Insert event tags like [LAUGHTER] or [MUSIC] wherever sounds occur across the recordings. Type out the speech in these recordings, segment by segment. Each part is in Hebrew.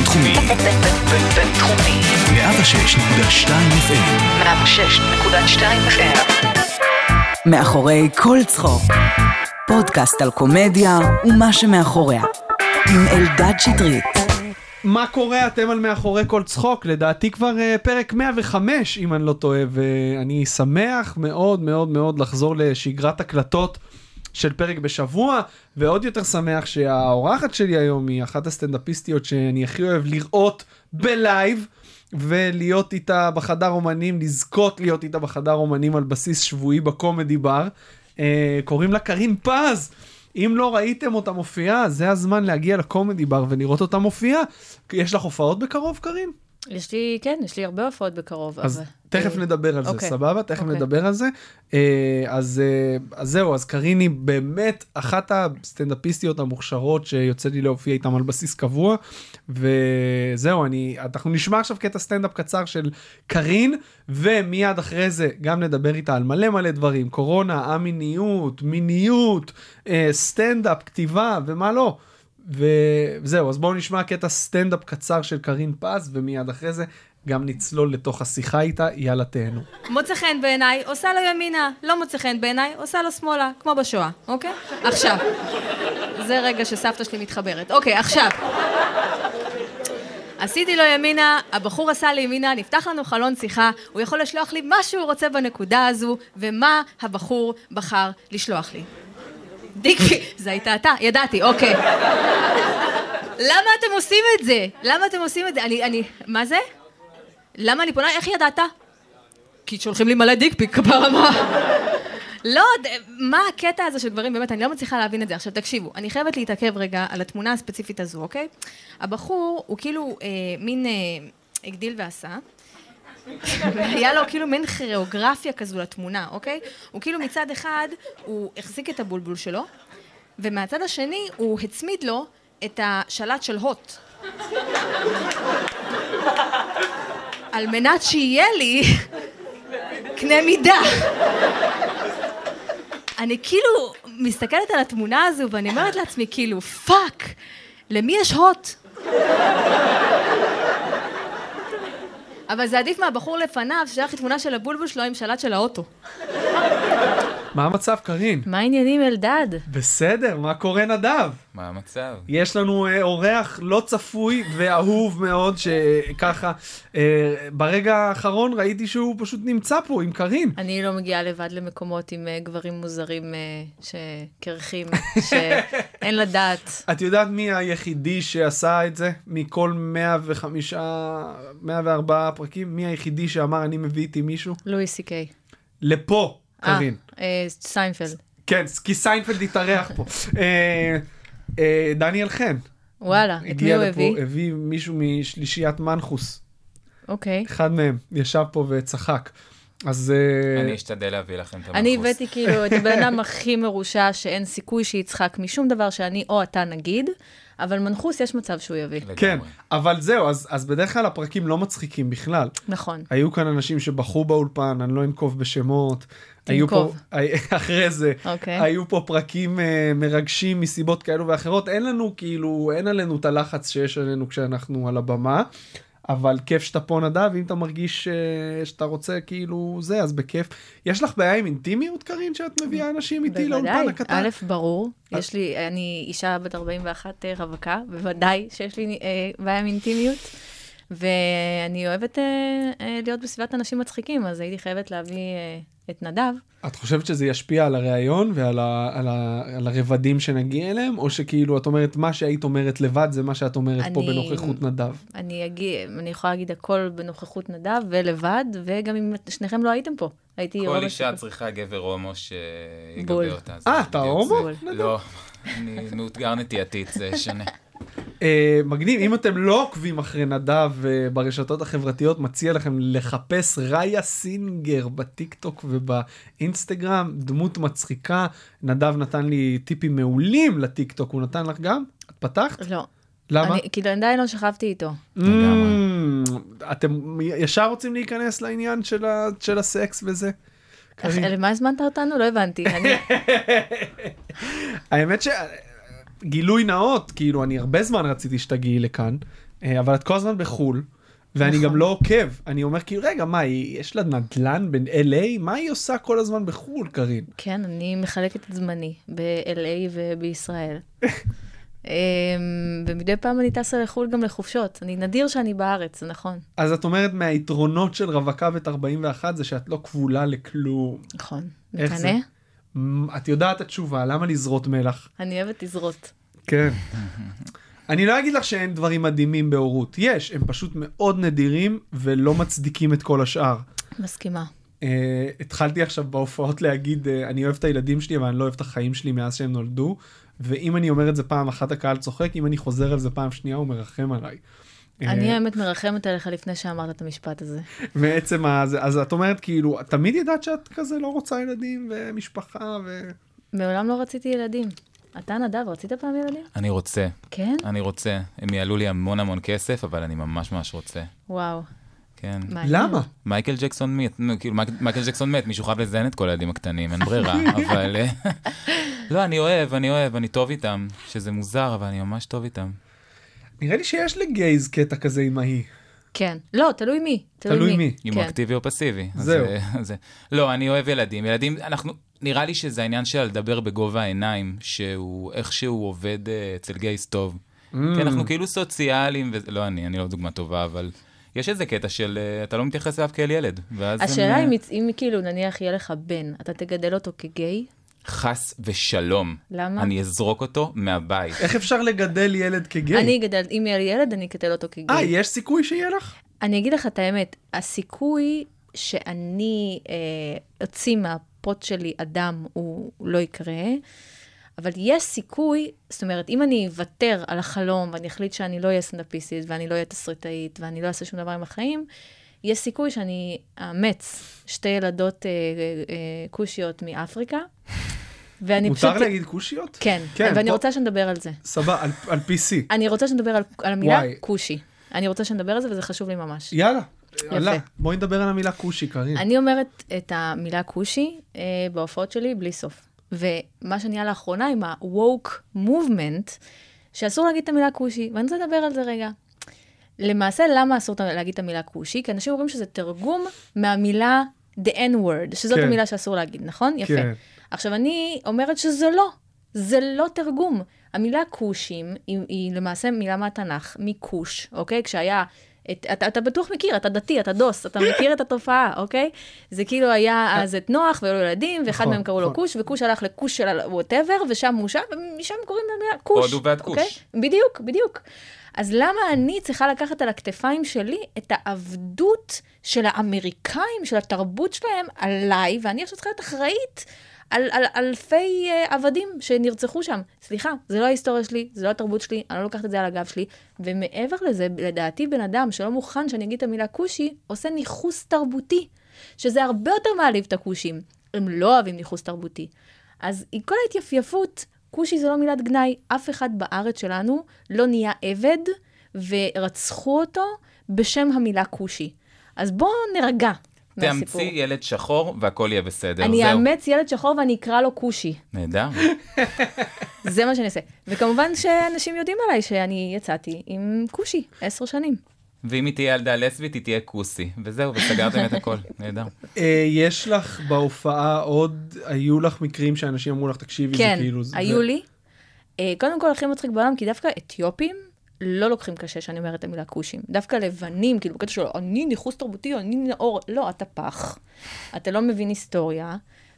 בינתחומי. בינתחומי. 106.2 FM. 106.2 FM. מאחורי כל צחוק. פודקאסט על קומדיה ומה שמאחוריה. עם אלדד שטרית. מה קורה אתם על מאחורי כל צחוק? לדעתי כבר uh, פרק 105 אם אני לא טועה ואני שמח מאוד מאוד מאוד לחזור לשגרת הקלטות של פרק בשבוע ועוד יותר שמח שהאורחת שלי היום היא אחת הסטנדאפיסטיות שאני הכי אוהב לראות בלייב ולהיות איתה בחדר אומנים, לזכות להיות איתה בחדר אומנים על בסיס שבועי בקומדי בר. Uh, קוראים לה קארין פז. אם לא ראיתם אותה מופיעה, זה הזמן להגיע לקומדי בר ולראות אותה מופיעה. יש לך הופעות בקרוב, קארין? יש לי, כן, יש לי הרבה הופעות בקרוב. אז אבל... תכף אה, נדבר על זה, אוקיי, סבבה? תכף אוקיי. נדבר על זה. אה, אז אה, אז זהו, אז קארין היא באמת אחת הסטנדאפיסטיות המוכשרות שיוצא לי להופיע איתם על בסיס קבוע. וזהו, אני, אנחנו נשמע עכשיו קטע סטנדאפ קצר של קארין, ומיד אחרי זה גם נדבר איתה על מלא מלא דברים, קורונה, א-מיניות, מיניות, אה, סטנדאפ, כתיבה ומה לא. וזהו, אז בואו נשמע קטע סטנדאפ קצר של קארין פז, ומיד אחרי זה גם נצלול לתוך השיחה איתה, יאללה תהנו. מוצא חן בעיניי, עושה לו ימינה. לא מוצא חן בעיניי, עושה לו שמאלה, כמו בשואה, אוקיי? עכשיו. זה רגע שסבתא שלי מתחברת. אוקיי, עכשיו. עשיתי לו ימינה, הבחור עשה לי ימינה, נפתח לנו חלון שיחה, הוא יכול לשלוח לי מה שהוא רוצה בנקודה הזו, ומה הבחור בחר לשלוח לי. דיקפי, זה הייתה אתה, ידעתי, אוקיי. למה אתם עושים את זה? למה אתם עושים את זה? אני, אני, מה זה? למה אני פונה? איך ידעת? כי שולחים לי מלא דיקפיק ברמה. לא, מה הקטע הזה של גברים, באמת, אני לא מצליחה להבין את זה. עכשיו, תקשיבו, אני חייבת להתעכב רגע על התמונה הספציפית הזו, אוקיי? הבחור הוא כאילו אה, מין אה, הגדיל ועשה. היה לו כאילו מין כריאוגרפיה כזו לתמונה, אוקיי? הוא כאילו מצד אחד, הוא החזיק את הבולבול שלו, ומהצד השני הוא הצמיד לו את השלט של HOT. על מנת שיהיה לי קנה מידה. אני כאילו מסתכלת על התמונה הזו ואני אומרת לעצמי כאילו, fuck, למי יש HOT? אבל זה עדיף מהבחור לפניו, ששלח לי תמונה של הבולבול שלו עם שלט של האוטו. מה המצב, קארין? מה העניינים, אלדד? בסדר, מה קורה נדב? מה המצב? יש לנו אה, אורח לא צפוי ואהוב מאוד, שככה, אה, ברגע האחרון ראיתי שהוא פשוט נמצא פה עם קארין. אני לא מגיעה לבד למקומות עם אה, גברים מוזרים אה, שקרחים, [LAUGHS] שאין לדעת. את יודעת מי היחידי שעשה את זה? מכל 105, 104 פרקים? מי היחידי שאמר אני מביא איתי מישהו? לואי סי קיי. לפה, קארין. אה, אה, סיינפלד. כן, כי סיינפלד התארח פה. אה, אה, דניאל חן. וואלה, את מי הוא הביא? הביא מישהו משלישיית מנחוס. אוקיי. אחד מהם ישב פה וצחק. אז אה, אני אשתדל להביא לכם את המנחוס. אני הבאתי כאילו את הבן אדם הכי מרושע שאין סיכוי שיצחק משום דבר שאני או אתה נגיד, אבל מנחוס יש מצב שהוא יביא. לגמרי. כן, אבל זהו, אז, אז בדרך כלל הפרקים לא מצחיקים בכלל. נכון. היו כאן אנשים שבכו באולפן, אני לא אנקוב בשמות. היו פה. [LAUGHS] אחרי זה, אוקיי. היו פה פרקים uh, מרגשים מסיבות כאלו ואחרות. אין לנו כאילו, אין עלינו את הלחץ שיש עלינו כשאנחנו על הבמה. אבל כיף שאתה פה נדב, אם אתה מרגיש uh, שאתה רוצה כאילו זה, אז בכיף. יש לך בעיה עם אינטימיות, קארין, שאת מביאה אנשים איתי בוודאי, לאולפן הקטן? א', ברור. יש לי, אני אישה בת 41 אה, רווקה, בוודאי שיש לי אה, בעיה עם אינטימיות. ואני אוהבת אה, אה, להיות בסביבת אנשים מצחיקים, אז הייתי חייבת להביא אה, את נדב. את חושבת שזה ישפיע על הראיון ועל ה, על ה, על הרבדים שנגיע אליהם, או שכאילו את אומרת מה שהיית אומרת לבד זה מה שאת אומרת פה אני- בנוכחות נדב? אני, אגיד, אני יכולה להגיד הכל בנוכחות נדב ולבד, וגם אם שניכם לא הייתם פה. הייתי כל אישה צריכה גבר הומו. שיגבה אותה. זה אה, אתה הומו? לא, אני מאותגר נטייתית, זה שונה. אה, מגניב, אם אתם לא עוקבים אחרי נדב אה, ברשתות החברתיות, מציע לכם לחפש רעיה סינגר בטיק טוק ובאינסטגרם, דמות מצחיקה. נדב נתן לי טיפים מעולים לטיק טוק, הוא נתן לך גם? את פתחת? לא. למה? אני, כאילו, עדיין לא שכבתי איתו. Mm, אתם ישר רוצים להיכנס לעניין של ה- של הסקס וזה? קארין? למה הזמנת אותנו? לא הבנתי. [LAUGHS] האמת שגילוי נאות, כאילו, אני הרבה זמן רציתי שתגיעי לכאן, אה, אבל את כל הזמן בחו"ל, ואני נכון. גם לא עוקב. אני אומר כאילו, רגע, מה, היא- יש לה נדל"ן ב-LA? מה היא עושה כל הזמן בחו"ל, קארין? כן, אני מחלקת את זמני ב-LA ובישראל. [LAUGHS] אמ, ומדי פעם אני טסה לחו"ל גם לחופשות. אני נדיר שאני בארץ, זה נכון. אז את אומרת מהיתרונות של רווקה בת 41 זה שאת לא כבולה לכלום. נכון. איך זה? את יודעת את התשובה, למה לזרות מלח? אני אוהבת לזרות. כן. אני לא אגיד לך שאין דברים מדהימים בהורות, יש, הם פשוט מאוד נדירים ולא מצדיקים את כל השאר. מסכימה. Uh, התחלתי עכשיו בהופעות להגיד, uh, אני אוהב את הילדים שלי, אבל אני לא אוהב את החיים שלי מאז שהם נולדו, ואם אני אומר את זה פעם אחת, הקהל צוחק, אם אני חוזר על זה פעם שנייה, הוא מרחם עליי. אני אה, האמת מרחמת עליך לפני שאמרת את המשפט הזה. בעצם, אז, אז את אומרת כאילו, תמיד ידעת שאת כזה לא רוצה ילדים ומשפחה ו... מעולם לא רציתי ילדים. אתה, נדב, רצית פעם ילדים? אני רוצה, כן? אני רוצה. הם יעלו לי המון המון כסף, אבל אני ממש ממש רוצה. וואו. כן. למה? מייקל ג'קסון מת, כאילו מייק- מייקל ג'קסון מת, מישהו חייב לזיין את כל הילדים הקטנים, אין ברירה, [LAUGHS] אבל... אה, [LAUGHS] לא, אני אוהב, אני אוהב, אני טוב איתם, שזה מוזר, אבל אני ממש טוב איתם. נראה לי שיש לגייז קטע כזה עם ההיא. כן. לא, תלוי מי. תלוי מי. אם כן. הוא אקטיבי או פסיבי. זהו. אה, [LAUGHS] אז, לא, אני אוהב ילדים. ילדים, אנחנו, נראה לי שזה העניין של לדבר בגובה העיניים, שהוא איכשהו עובד אה, אצל גייס טוב. Mm. כי אנחנו כאילו סוציאליים, וזה- לא אני, אני לא דוגמה טובה, אבל יש איזה קטע של אה, אתה לא מתייחס אליו כאל ילד. ואז הם, השאלה אה, אם, אם כאילו נניח יהיה לך בן, אתה תגדל אותו כגיי? חס ושלום. למה? אני אזרוק אותו מהבית. איך אפשר לגדל ילד כגיי? אני אגדל, אם יהיה לי ילד, אני אגדל אותו כגיי. אה, יש סיכוי שיהיה לך? אני אגיד לך את האמת, הסיכוי שאני אה, אוציא מהפוט שלי אדם הוא לא יקרה, אבל יש סיכוי, זאת אומרת, אם אני אוותר על החלום ואני אחליט שאני לא אהיה סנדאפיסטית ואני לא אהיה תסריטאית ואני לא אעשה שום דבר עם החיים, יש סיכוי שאני אאמץ שתי ילדות אה, אה, אה, כושיות מאפריקה. ואני מותר פשוט... להגיד כושיות? כן, כן, ואני פה- רוצה שנדבר על זה. סבבה, על- על PC. אני רוצה שנדבר על, על המילה וואי. כושי. אני רוצה שנדבר על זה וזה חשוב לי ממש. יאללה, יאללה, בואי נדבר על המילה כושי, קארין. אני אומרת את המילה כושי אה, בהופעות שלי בלי סוף. ומה שנהיה לאחרונה עם ה-woke movement, שאסור להגיד את המילה כושי, ואני רוצה לדבר על זה רגע. למעשה, למה אסור להגיד את המילה כושי? כי אנשים אומרים שזה תרגום מהמילה the n-word, שזאת כן. המילה שאסור להגיד, נכון? יפה. כן. עכשיו, אני אומרת שזה לא, זה לא תרגום. המילה כושים היא, היא למעשה מילה מהתנ"ך, מכוש, אוקיי? כשהיה... את, אתה, אתה בטוח מכיר, אתה דתי, אתה דוס, אתה מכיר את התופעה, אוקיי? זה כאילו היה אז את נוח והיו לו ילדים, ואחד נכון, מהם קראו לו נכון. כוש, וכוש הלך לכוש של ווטאבר, ושם הוא שם, ומשם קוראים למילה כוש. הודו ועד כוש. אוקיי? בדיוק, בדיוק. אז למה אני צריכה לקחת על הכתפיים שלי את העבדות של האמריקאים, של התרבות שלהם, עליי, ואני עכשיו צריכה להיות אחראית על, על אלפי uh, עבדים שנרצחו שם. סליחה, זה לא ההיסטוריה שלי, זה לא התרבות שלי, אני לא לוקחת את זה על הגב שלי. ומעבר לזה, לדעתי בן אדם שלא מוכן שאני אגיד את המילה כושי, עושה ניכוס תרבותי, שזה הרבה יותר מעליב את הכושים. הם לא אוהבים ניכוס תרבותי. אז עם כל ההתייפייפות, כושי זה לא מילת גנאי, אף אחד בארץ שלנו לא נהיה עבד ורצחו אותו בשם המילה כושי. אז בואו נרגע. תאמצי ילד שחור והכל יהיה בסדר, אני. אאמץ ילד שחור ואני אקרא לו כושי. נהדר. [LAUGHS] זה מה שאני אעשה. וכמובן שאנשים יודעים עליי שאני יצאתי עם כושי, עשר שנים. ואם היא תהיה ילדה לסבית, היא תהיה כוסי. וזהו, וסגרתם את הכל. [LAUGHS] נהדר. אה, יש לך בהופעה עוד, היו לך מקרים שאנשים אמרו לך, תקשיבי, זה כן, כאילו... זה- היו לי. אה, קודם כל, הכי מצחיק בעולם, כי דווקא אתיופים לא לוקחים קשה שאני אומרת את המילה כושים. דווקא לבנים, כאילו, בקטע שלו, אני ניכוס תרבותי, אני נאור. לא, אתה פח. אתה לא מבין היסטוריה,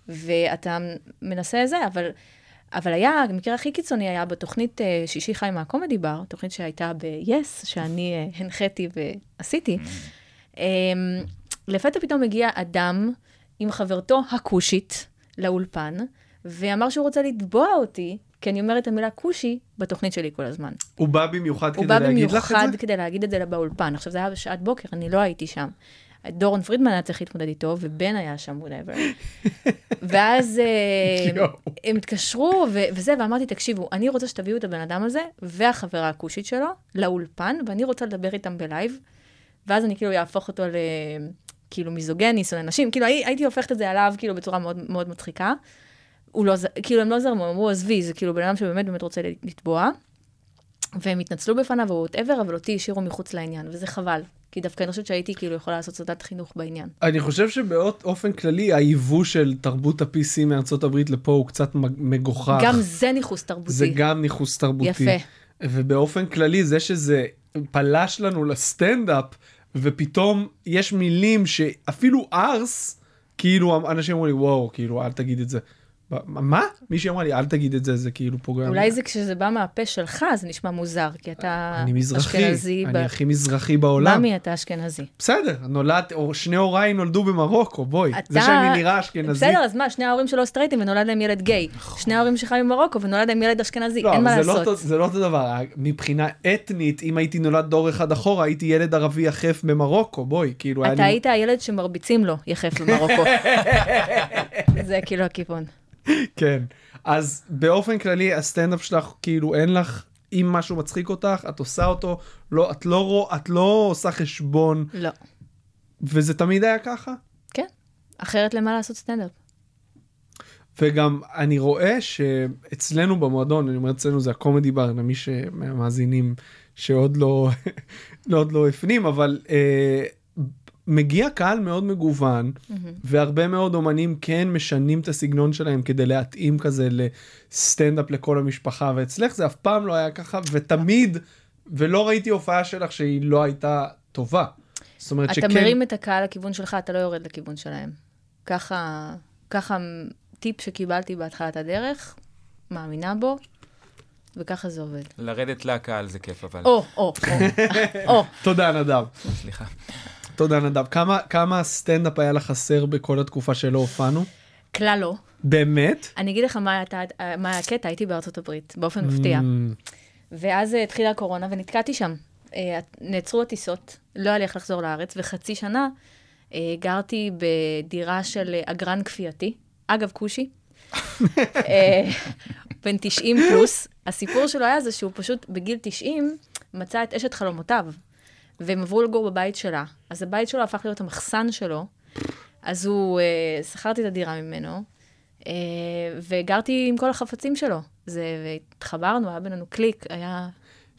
ואתה מנסה זה, אבל... אבל היה, המקרה הכי קיצוני היה בתוכנית אה, שישי חי מהקומדי בר, תוכנית שהייתה ב-yes, שאני אה, הנחיתי ועשיתי. אה, לפתע פתאום הגיע אדם עם חברתו הכושית לאולפן, ואמר שהוא רוצה לתבוע אותי, כי אני אומרת את המילה כושי בתוכנית שלי כל הזמן. הוא בא במיוחד הוא כדי בא להגיד לך את במיוחד זה? כדי להגיד את זה באולפן. עכשיו, זה היה בשעת בוקר, אני לא הייתי שם. דורון פרידמן היה צריך להתמודד איתו, ובן היה שם, whatever. [LAUGHS] ואז אה. הם התקשרו, ו- וזה, ואמרתי, תקשיבו, אני רוצה שתביאו את הבן אדם הזה, והחברה הכושית שלו, לאולפן, ואני רוצה לדבר איתם בלייב, ואז אני כאילו אהפוך אותו ל... כאילו מיזוגניס או לנשים, כאילו הי- הייתי הופכת את זה עליו כאילו בצורה מאוד מאוד מצחיקה. הוא לא, כאילו הם לא זרמו, אמרו עזבי, זה כאילו בן אדם שבאמת באמת רוצה לתבוע. והם התנצלו בפניו או whatever, אבל אותי השאירו מחוץ לעניין, וזה חבל. כי דווקא אני חושבת שהייתי כאילו יכולה לעשות סדנת חינוך בעניין. אני חושב שבאופן כללי היבוא של תרבות ה-PC מארצות הברית לפה הוא קצת מג- מגוחך. גם זה ניכוס תרבותי. זה גם ניכוס תרבותי. יפה. ובאופן כללי זה שזה פלש לנו לסטנדאפ ופתאום יש מילים שאפילו ארס כאילו אנשים אמרו לי וואו כאילו אל תגיד את זה. מה? מישהי אמרה לי אל תגיד את זה זה כאילו פוגע. אולי זה כשזה בא מהפה שלך, זה נשמע מוזר, כי אתה אני מזרחי, אשכנזי. אני ב- הכי מזרחי בעולם. ממי אתה אשכנזי. בסדר, נולד, או שני הוריי נולדו במרוקו, בואי. אתה... זה שאני נראה אשכנזי. בסדר, אז מה, שני ההורים שלו סטרייטים ונולד להם ילד גיי. שני ההורים שלך ממרוקו ונולד להם ילד אשכנזי, לא, אין מה לא לעשות. אותו- זה לא אותו דבר, מבחינה אתנית, אם הייתי נולד דור אחד אחורה, הייתי ילד ערבי יחף במרוקו, בואי, כאילו, אתה לי- היית הילד שמרביצים לו יחף במרוקו. [LAUGHS] זה כאילו הכיוון. כן. אז באופן כללי, הסטנדאפ שלך, כאילו, אין לך, אם משהו מצחיק אותך, את עושה אותו, לא, את לא, רוא- את לא עושה חשבון, לא. וזה תמיד היה ככה. כן. אחרת למה לעשות סטנדאפ? וגם אני רואה שאצלנו במועדון, אני אומר אצלנו זה הקומדי בר, למי שמאזינים שעוד לא, [LAUGHS] לא עוד לא הפנים, אבל אה, מגיע קהל מאוד מגוון, והרבה מאוד אומנים כן משנים את הסגנון שלהם כדי להתאים כזה לסטנדאפ לכל המשפחה, ואצלך זה אף פעם לא היה ככה, ותמיד, ולא ראיתי הופעה שלך שהיא לא הייתה טובה. זאת אומרת אתה שכן, מרים את הקהל לכיוון שלך, אתה לא יורד לכיוון שלהם. ככה, ככה טיפ שקיבלתי בהתחלת הדרך, מאמינה בו, וככה זה עובד. לרדת לקהל זה כיף, אבל... או, או, או. [LAUGHS] תודה נדב. סליחה. תודה נדב. כמה, כמה סטנדאפ היה לך חסר בכל התקופה שלא הופענו? כלל לא. באמת? אני אגיד לך מה, הייתה- מה הקטע, הייתי בארצות הברית, באופן מפתיע. Mm, ואז אה, התחילה הקורונה ונתקעתי שם. אה, נעצרו הטיסות, לא היה לי איך לחזור לארץ, וחצי שנה אה, גרתי בדירה של אה, אגרן כפייתי, אגב כושי, [LAUGHS] בן 90 פלוס. הסיפור שלו היה זה שהוא פשוט בגיל 90 מצא את אשת חלומותיו, והם עברו לגור בבית שלה. אז הבית שלו הפך להיות המחסן שלו, אז הוא, אה, שכרתי את הדירה ממנו, אה, וגרתי עם כל החפצים שלו. זה, והתחברנו, היה בינינו קליק, היה...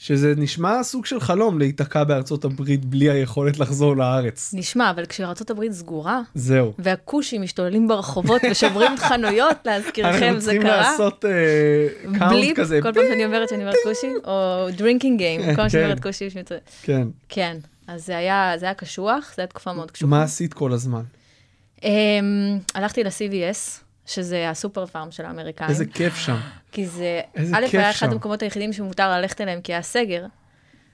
שזה נשמע סוג של חלום להיתקע בארצות הברית בלי היכולת לחזור לארץ. נשמע, אבל כשארה"ב סגורה, זהו. והכושים משתוללים ברחובות [LAUGHS] ושוברים חנויות, להזכירכם, אנחנו זה צריכים קרה. לעשות קאונט בליפ, כזה. כל פעם שאני אומרת שאני אומרת כושי, או drinking game, כל פעם שאני כן. אומרת כושי, כן. כן, אז זה היה זה היה קשוח, זו הייתה תקופה מאוד קשוחה. מה עשית כל הזמן? אמ, הלכתי ל-CVS, שזה הסופר פארם של האמריקאים. איזה כיף שם. כי זה, א', היה אחד. המקומות היחידים שמותר ללכת אליהם כי היה סגר.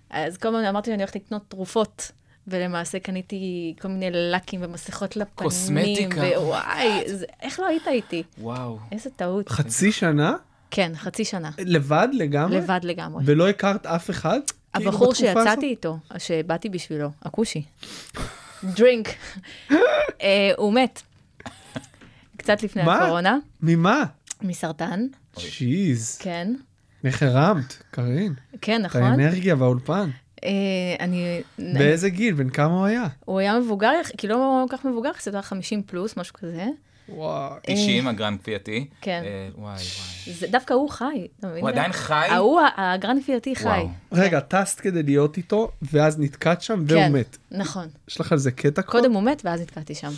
אז כל הזמן אמרתי שאני הולכת לקנות תרופות, ולמעשה קניתי כל מיני לקים ומסכות לפנים. קוסמטיקה. ווואי, זה- איך לא היית איתי? וואו. איזה טעות. חצי שנה? כן, חצי שנה. לבד לגמרי? לבד לגמרי. ולא הכרת אף אחד? כאילו, הבחור הזאת? שיצאתי איתו, שבאתי בשבילו, הכושי. [LAUGHS] דרינק. [LAUGHS] אה, הוא מת. קצת לפני מה? הקורונה, ממה? מסרטן, שיז. כן. איך הרמת, קרין? כן, את נכון. האנרגיה והאולפן. אה, אני... באיזה גיל? בן כמה הוא היה? הוא היה מבוגר, כאילו לא כל כך מבוגר, קצת היה 50 פלוס, משהו כזה. וואו. 90, הגרנד כפייתי. כן. אה, וואי, וואי. זה, דווקא הוא חי, אתה מבין? הוא עדיין חי? ההוא, הגרנד כפייתי חי. וואו. רגע, טסת כדי להיות איתו, ואז נתקעת שם, והוא כן, מת. נכון. יש לך על זה קטע כבר? קודם הוא מת ואז נתקעתי שם.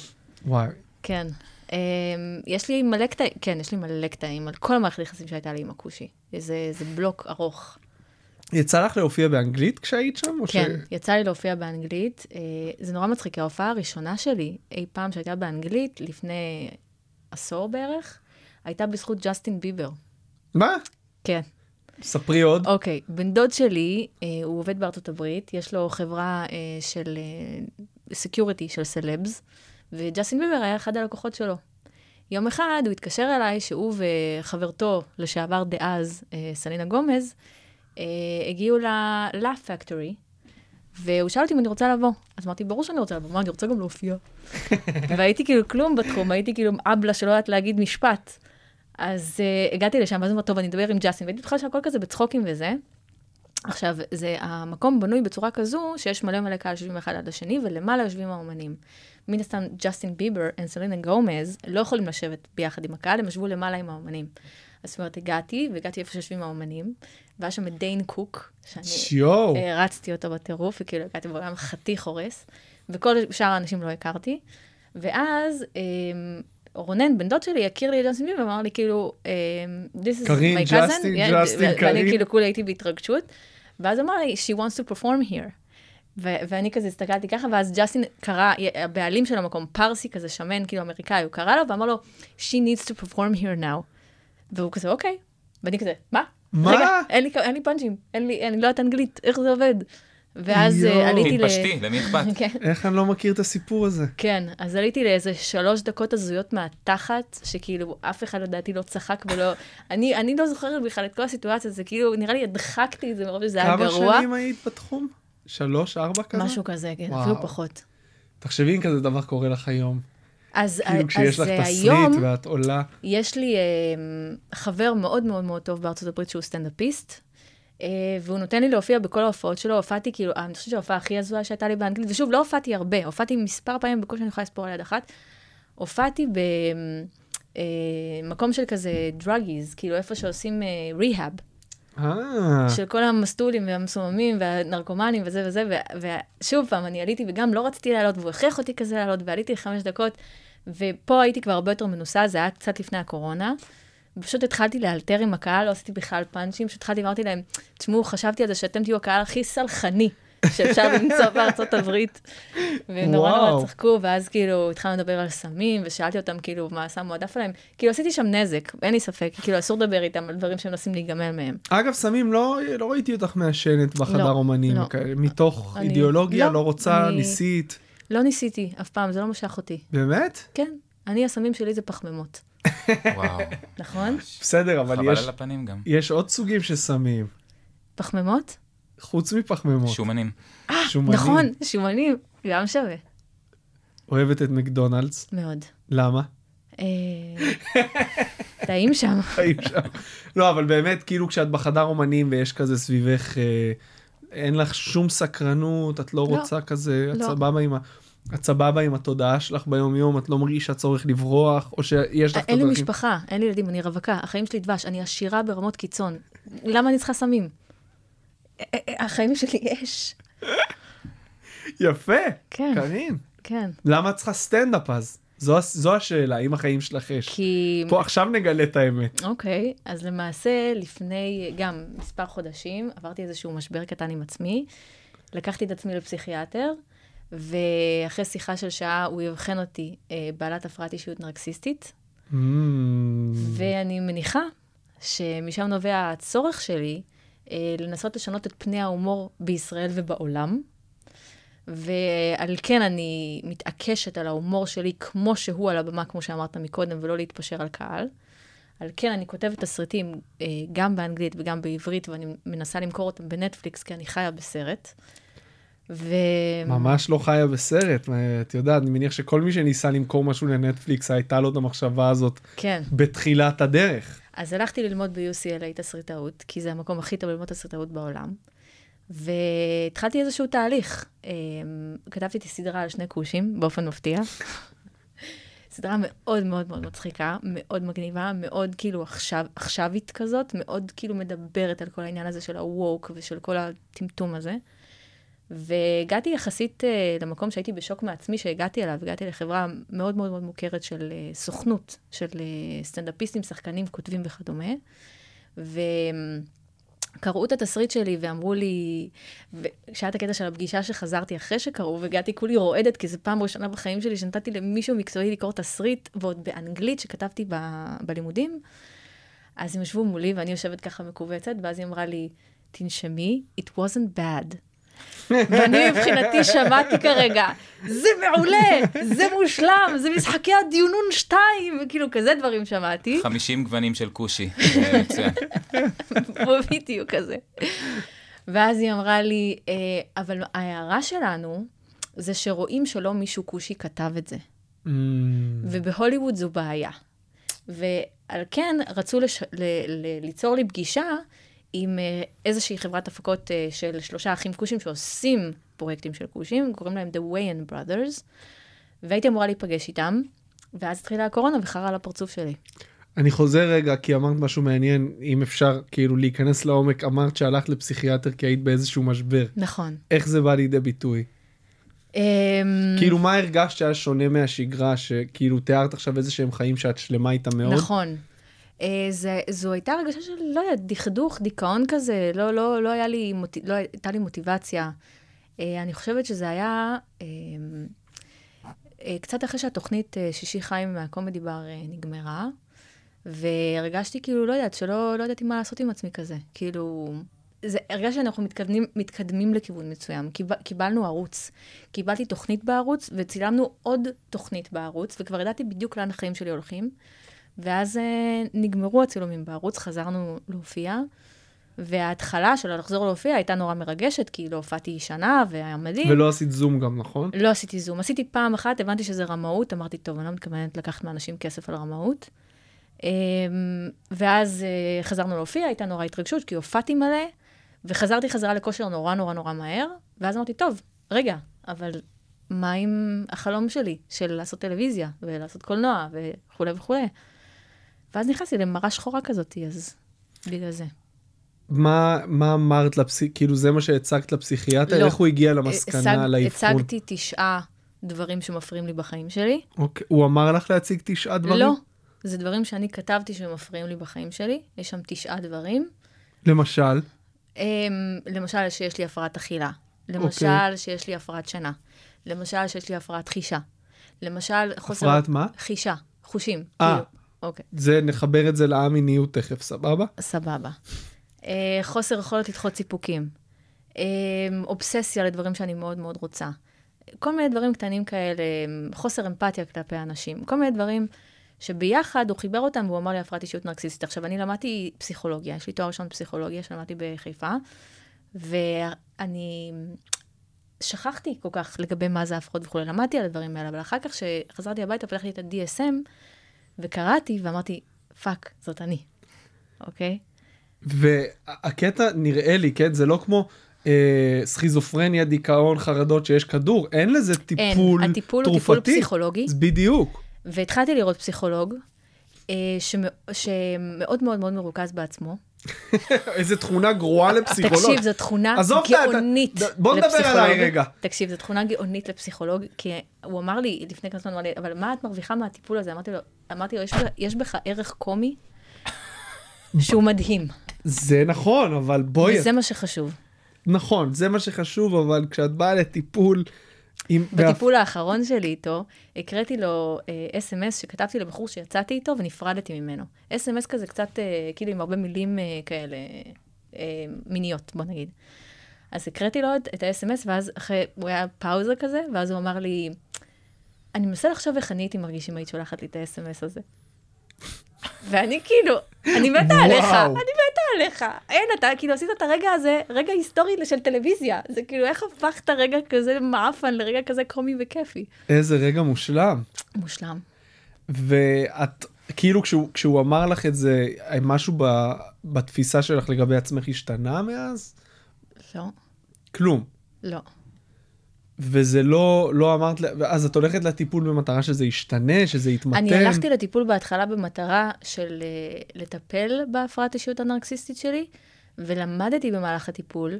וואי. כן. אמ, יש לי מלא קטעים, כן, יש לי מלא קטעים על כל המערכת יחסים שהייתה לי עם הכושי. זה, זה בלוק ארוך. יצא לך להופיע באנגלית כשהיית שם? כן, יצא לי להופיע באנגלית. אה, זה נורא מצחיק, ההופעה הראשונה שלי, אי פעם שהייתה באנגלית, לפני עשור בערך, הייתה בזכות ג'סטין ביבר. מה? כן. ספרי עוד. אוקיי, בן דוד שלי, אה, הוא עובד בארצות הברית, יש לו חברה אה, של security של סלבס, וג'סטין ביבר היה אחד הלקוחות שלו. יום אחד הוא התקשר אליי שהוא וחברתו לשעבר דאז, אה, סלינה גומז, אה, הגיעו ל-Laugh Factory, והוא שאל אותי אם אני רוצה לבוא. אז אמרתי, ברור שאני רוצה לבוא, מה, אני רוצה גם להופיע. [LAUGHS] והייתי כאילו כלום בתחום, הייתי כאילו הבלה שלא יודעת להגיד משפט. אז uh, הגעתי לשם, ואז אמרתי, טוב, אני אדבר עם ג'סטין, והייתי בטוחה שהכל כזה בצחוקים וזה. עכשיו, זה, המקום בנוי בצורה כזו, שיש מלא מלא קהל שיושבים אחד עד השני, ולמעלה יושבים האומנים. מן הסתם, ג'סטין ביבר וסלינה גומז לא יכולים לשבת ביחד עם הקהל, הם ישבו למעלה עם האומנים. אז זאת אומרת, הגעתי, והגעתי איפה שיושבים האומנים, והיה שם את דיין קוק, שאני. הרצתי אותו בטירוף, וכאילו הגעתי בעולם חתיך הורס, וכל שאר האנשים לא הכרתי. ואז אמ, רונן, בן דוד שלי, הכיר לי את ג'סטין ביבר, ואמר לי כאילו, אמ, This is קארין, my cousin, ג'סטין, Yeah, ג'סטין, קארין. ואני כאילו כולי הייתי בהתרגשות, ואז אמר לי, she wants to perform here. ו- ואני כזה הסתכלתי ככה, ואז ג'סטין קרא, הבעלים של המקום, פרסי כזה שמן, כאילו אמריקאי, הוא קרא לו ואמר לו, she needs to perform here now. והוא כזה, אוקיי. ואני כזה, מה? מה? רגע, אין לי, אין לי פאנצ'ים, אין לי, אני לא יודעת אנגלית, איך זה עובד? ואז. אה, עליתי ל... תתפשטי, למי אכפת? [LAUGHS] כן. איך אני לא מכיר את הסיפור הזה? כן, אז עליתי לאיזה שלוש דקות הזויות מהתחת, שכאילו אף אחד לדעתי לא צחק ולא... אני, אני לא זוכרת בכלל את כל הסיטואציה, זה כאילו, נראה לי הדחקתי את זה מרוב שזה היה כמה גרוע. שנים היית בתחום? שלוש, ארבע כזה? משהו כזה, כן, וואו. אפילו פחות. תחשבי אם כזה דבר קורה לך היום. אז, כאילו כשיש אז לך אה, תסריט היום ואת עולה. יש לי אה, חבר מאוד מאוד מאוד טוב בארצות הברית שהוא סטנדאפיסט, והוא נותן לי להופיע בכל ההופעות שלו. הופעתי, כאילו, אני חושבת שההופעה הכי הזויה שהייתה לי באנגלית, ושוב, לא הופעתי הרבה, הופעתי מספר פעמים בקושי אני יכולה לספור על יד אחת. הופעתי במקום של כזה דרגיז, כאילו איפה שעושים ריהאב. אה, של כל המסטולים והמסוממים והנרקומנים וזה וזה, ו- ושוב פעם, אני עליתי וגם לא רציתי לעלות, והוא הכריח אותי כזה לעלות, ועליתי לחמש דקות, ופה הייתי כבר הרבה יותר מנוסה, זה היה קצת לפני הקורונה. פשוט התחלתי לאלתר עם הקהל, לא עשיתי בכלל פאנצ'ים, פשוט התחלתי, אמרתי להם, תשמעו, חשבתי על זה שאתם תהיו הקהל הכי סלחני שאפשר [LAUGHS] למצוא בארצות הברית. והם נורא צחקו, ואז כאילו התחלנו לדבר על סמים, ושאלתי אותם כאילו מה הסם מועדף עליהם. כאילו עשיתי שם נזק, אין לי ספק, כאילו אסור לדבר איתם על דברים שהם מנסים להיגמל מהם. אגב, סמים, לא לא ראיתי אותך מעשנת בחדר לא, אומנים. לא. מתוך אני- אידיאולוגיה, לא, לא רוצה, אני- ניסית. לא ניסיתי אף פעם, זה לא משך אותי. באמת? כן, אני, הסמים שלי זה פחמימות, וואו. נכון? בסדר, אבל חבל יש- על הפנים גם. יש עוד סוגים של סמים, פחמימות? חוץ מפחמימות. שומנים. שומנים. נכון, שומנים, גם שווה. אוהבת את מקדונלדס. מאוד. למה? אה, טעים שם. חיים שם. לא, אבל באמת, כאילו כשאת בחדר אומנים ויש כזה סביבך, אה, אין לך שום סקרנות, את לא לא. רוצה כזה, את לא. סבבה עם ה... את סבבה עם התודעה שלך ביום יום, את לא מרגישה צורך לברוח, או שיש לך אין לי. משפחה, אין לי ילדים, אני רווקה, החיים שלי דבש, אני עשירה ברמות קיצון. למה אני צריכה סמים? אה, אה, החיים שלי אש. יפה, כן. קארין. כן. למה את צריכה סטנדאפ אז? זו, זו השאלה, אם החיים שלך אש. כי... פה עכשיו נגלה את האמת. אוקיי, אז למעשה לפני גם מספר חודשים עברתי איזשהו משבר קטן עם עצמי. לקחתי את עצמי לפסיכיאטר, ואחרי שיחה של שעה הוא אבחן אותי אה, בעלת הפרעת אישיות נרקסיסטית, Mm, ואני מניחה שמשם נובע הצורך שלי אה, לנסות לשנות את פני ההומור בישראל ובעולם. ועל כן אני מתעקשת על ההומור שלי כמו שהוא על הבמה, כמו שאמרת מקודם, ולא להתפשר על קהל. על כן אני כותבת תסריטים אה, גם באנגלית וגם בעברית, ואני מנסה למכור אותם בנטפליקס, כי אני חיה בסרט. ו... ממש לא חיה בסרט, אה, את יודעת, אני מניח שכל מי שניסה למכור משהו לנטפליקס, הייתה לו את המחשבה הזאת כן. בתחילת הדרך. אז הלכתי ללמוד ב-UCLA תסריטאות, כי זה המקום הכי טוב ללמוד תסריטאות בעולם. והתחלתי איזשהו תהליך. אה, כתבתי את הסדרה על שני כושים, באופן מפתיע. סדרה מאוד מאוד מאוד מצחיקה, מאוד מגניבה, מאוד כאילו עכשיו, עכשווית כזאת, מאוד כאילו מדברת על כל העניין הזה של ה-woke ושל כל הטמטום הזה. והגעתי יחסית אה, למקום שהייתי בשוק מעצמי שהגעתי אליו, הגעתי לחברה מאוד מאוד מאוד מוכרת של אה, סוכנות, של אה, סטנדאפיסטים, שחקנים, כותבים וכדומה. וקראו את התסריט שלי ואמרו לי, כשהיה את הקטע של הפגישה שחזרתי אחרי שקראו, והגעתי כולי רועדת, כי זו פעם ראשונה בחיים שלי שנתתי למישהו מקצועי לקרוא תסריט, ועוד באנגלית שכתבתי ב, בלימודים. אז הם ישבו מולי ואני יושבת ככה מכווצת, ואז היא אמרה לי, תנשמי, it wasn't bad. ואני מבחינתי [LAUGHS] שמעתי כרגע, זה מעולה, זה מושלם, זה משחקי הדיונון 2, וכאילו כזה דברים שמעתי, 50 גוונים של כושי. זה [LAUGHS] מצוין. בדיוק כזה. ואז היא אמרה לי, "אה, אבל ההערה שלנו, זה שרואים שלא מישהו כושי כתב את זה. Mm, ובהוליווד זו בעיה. ועל כן רצו לש... ל... ל... ליצור לי פגישה עם אה, איזושהי חברת הפקות אה, של שלושה אחים כושים שעושים פרויקטים של כושים, קוראים להם The Wayan Brothers, והייתי אמורה להיפגש איתם, ואז התחילה הקורונה וחרה על הפרצוף שלי. אני חוזר רגע כי אמרת משהו מעניין אם אפשר כאילו להיכנס לעומק אמרת שהלכת לפסיכיאטר כי היית באיזשהו משבר נכון. איך זה בא לידי ביטוי אמ, כאילו מה הרגשת שהיה שונה מהשגרה שכאילו תיארת עכשיו איזה שהם חיים שאת שלמה איתם מאוד נכון. אה, זה, זו הייתה הרגשה של, לא יודעת, דכדוך, דיכאון כזה, לא, לא, לא, היה לי. לא הייתה לי מוטיבציה. אה, אני חושבת שזה היה אה, קצת אחרי שהתוכנית שישי חיים מהקומדי בר נגמרה, והרגשתי כאילו, לא יודעת, שלא לא ידעתי מה לעשות עם עצמי כזה. כאילו, זה, הרגשתי שאנחנו מתקדמים, מתקדמים לכיוון מסוים. קיב, קיבלנו ערוץ. קיבלתי תוכנית בערוץ, וצילמנו עוד תוכנית בערוץ, וכבר ידעתי בדיוק לאן החיים שלי הולכים. ואז אה, נגמרו הצילומים בערוץ, חזרנו להופיע, וההתחלה של לחזור להופיע הייתה נורא מרגשת, כי לא הופעתי שנה, והיה מדהים. ולא עשית זום גם נכון לא עשיתי זום. עשיתי פעם אחת, הבנתי שזה רמאות, אמרתי, טוב, אני לא מתכוונת לקחת מאנשים כסף על רמאות. אמ, ואז אה, חזרנו להופיע, הייתה נורא התרגשות, כי הופעתי מלא, וחזרתי חזרה לכושר נורא נורא נורא מהר, ואז אמרתי, טוב, רגע, אבל מה עם החלום שלי, של לעשות טלוויזיה, ולעשות קולנוע, וכולי וכולי. ואז נכנסתי למראה שחורה כזאת, אז בגלל זה. מה מה אמרת לפסיכ... כאילו זה מה שהצגת לפסיכיאטר לא. איך הוא הגיע למסקנה השג- לאבחון הצגתי תשעה דברים שמפריעים לי בחיים שלי. אוקיי. הוא אמר לך להציג תשעה דברים לא, זה דברים שאני כתבתי שמפריעים לי בחיים שלי. יש שם תשעה דברים. למשל אמ, למשל, שיש לי הפרעת אכילה. למשל, אוקיי. שיש לי הפרעת שינה. למשל, שיש לי הפרעת חישה. למשל, חוסר... הפרעת מה? חישה, חושים. אה. כאילו. אוקיי, זה נחבר את זה לאמיניות תכף סבבה סבבה. אה, חוסר יכולת לדחות סיפוקים. אה, אובססיה לדברים שאני מאוד מאוד רוצה. כל מיני דברים קטנים כאלה, חוסר אמפתיה כלפי אנשים. כל מיני דברים שביחד הוא חיבר אותם והוא אמר לי הפרעת אישיות נרקסיסטית. עכשיו, אני למדתי פסיכולוגיה, יש לי תואר ראשון בפסיכולוגיה שלמדתי בחיפה, ואני שכחתי כל כך לגבי מה זה הפרעות וכולי. למדתי על הדברים האלה, אבל אחר כך כשחזרתי הביתה, פתחתי את ה-DSM, וקראתי ואמרתי, fuck, זאת אני, אוקיי? והקטע נראה לי כן זה לא כמו אה, סכיזופרניה דיכאון חרדות שיש כדור אין לזה טיפול אין, הטיפול הוא תרופתי. טיפול פסיכולוגי. בדיוק והתחלתי לראות פסיכולוג, אה, שמ- שמאוד מאוד מאוד מרוכז בעצמו. איזה תחונה גרועה לפסיכולוג. תקשיב, זו תחונה עזוב את ה- גאונית ד- בוא נדבר לפסיכולוג. עליי רגע. תקשיב, זו תכונה גאונית לפסיכולוג, כי הוא אמר לי, לפני כמה זמן, אבל מה את מרוויחה מהטיפול הזה? אמרתי לו, אמרתי לו, יש בך ערך קומי שהוא מדהים, זה נכון אבל בואי וזה מה שחשוב. נכון זה מה שחשוב אבל כשאת באה לטיפול. עם, בטיפול האחרון שלי איתו, הקראתי לו אה, אס.אם.אס שכתבתי לבחור שיצאתי איתו ונפרדתי ממנו. אס.אם.אס כזה קצת, אה, כאילו עם הרבה מילים אה, כאלה אה, מיניות, בוא נגיד. אז הקראתי לו את ה-אס.אם.אס, ואז אחרי, הוא היה פאוזה כזה, ואז הוא אמר לי, אני מנסה לחשוב איך אני הייתי מרגיש אם היית שולחת לי את ה-אס.אם.אס הזה. ואני כאילו, אני מתה עליך, וואו. אני מתה עליך. אין, אתה כאילו עשית את הרגע הזה, רגע היסטורי של טלוויזיה. זה כאילו, איך הפכת רגע כזה מעפן לרגע כזה קומי וכיפי. איזה רגע מושלם. מושלם. ואת כאילו כשהוא, כשהוא אמר לך את זה משהו ב, בתפיסה שלך לגבי עצמך השתנה מאז? לא, כלום. לא. וזה לא לא אמרת אז את הולכת לטיפול במטרה שזה ישתנה שזה יתמתן. אני הלכתי לטיפול בהתחלה במטרה של אה, לטפל בהפרעת אישיות הנרקסיסטית שלי, ולמדתי במהלך הטיפול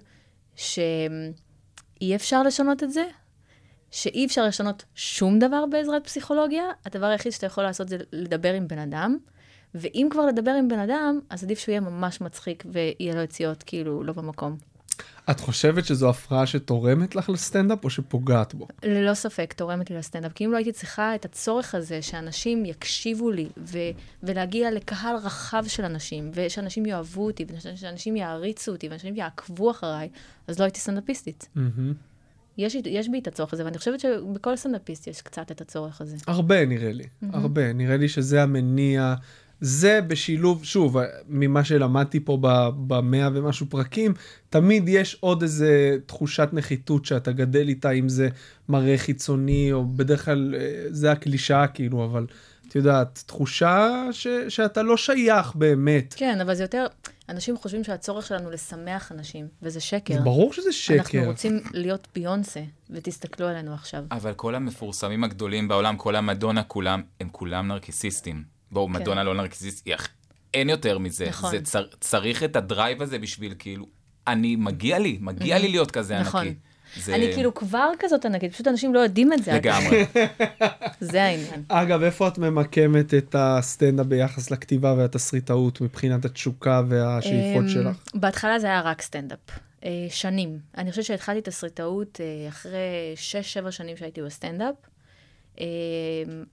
שאי אפשר לשנות את זה, שאי אפשר לשנות שום דבר בעזרת פסיכולוגיה, הדבר היחיד שאתה יכול לעשות זה לדבר עם בן אדם, ואם כבר לדבר עם בן אדם, אז עדיף שהוא יהיה ממש מצחיק ויהיה לו יציאות כאילו לא במקום. את חושבת שזו הפרעה שתורמת לך לסטנדאפ או שפוגעת בו? ללא ספק תורמת לי לסטנדאפ, כי אם לא הייתי צריכה את הצורך הזה שאנשים יקשיבו לי ו- ולהגיע לקהל רחב של אנשים, ושאנשים יאהבו אותי, ושאנשים יעריצו אותי, ושאנשים יעקבו אחריי, אז לא הייתי סטנדאפיסטית. מהמם. יש, יש בי את הצורך הזה, ואני חושבת שבכל סטנדאפיסט יש קצת את הצורך הזה. הרבה נראה לי, הרבה. נראה לי שזה המניע. זה בשילוב, שוב, ממה שלמדתי פה ב- במאה ומשהו פרקים, תמיד יש עוד איזה תחושת נחיתות שאתה גדל איתה, אם זה מראה חיצוני, או בדרך כלל אה, זה הקלישאה כאילו, אבל את יודעת, תחושה ש- שאתה לא שייך באמת. כן, אבל זה יותר, אנשים חושבים שהצורך שלנו לשמח אנשים, וזה שקר. זה ברור שזה שקר. אנחנו רוצים להיות ביונסה, ותסתכלו עלינו עכשיו. אבל כל המפורסמים הגדולים בעולם, כל המדונה כולם, הם כולם נרקיסיסטים. בואו, מדונה לא נרקסיסט, היא אח- אין יותר מזה. נכון. זה צר, צריך את הדרייב הזה בשביל כאילו, אני, מגיע לי, מגיע לי להיות כזה נכון. ענקי. זה אני כאילו כבר כזאת ענקית, פשוט אנשים לא יודעים את זה. לגמרי. [LAUGHS] זה העניין. אגב, איפה את ממקמת את הסטנדאפ ביחס לכתיבה והתסריטאות מבחינת התשוקה והשאיפות אמ, שלך? בהתחלה זה היה רק סטנדאפ. אה, שנים. אני חושבת שהתחלתי תסריטאות אה, אחרי 6-7 שנים שהייתי בסטנדאפ. אה,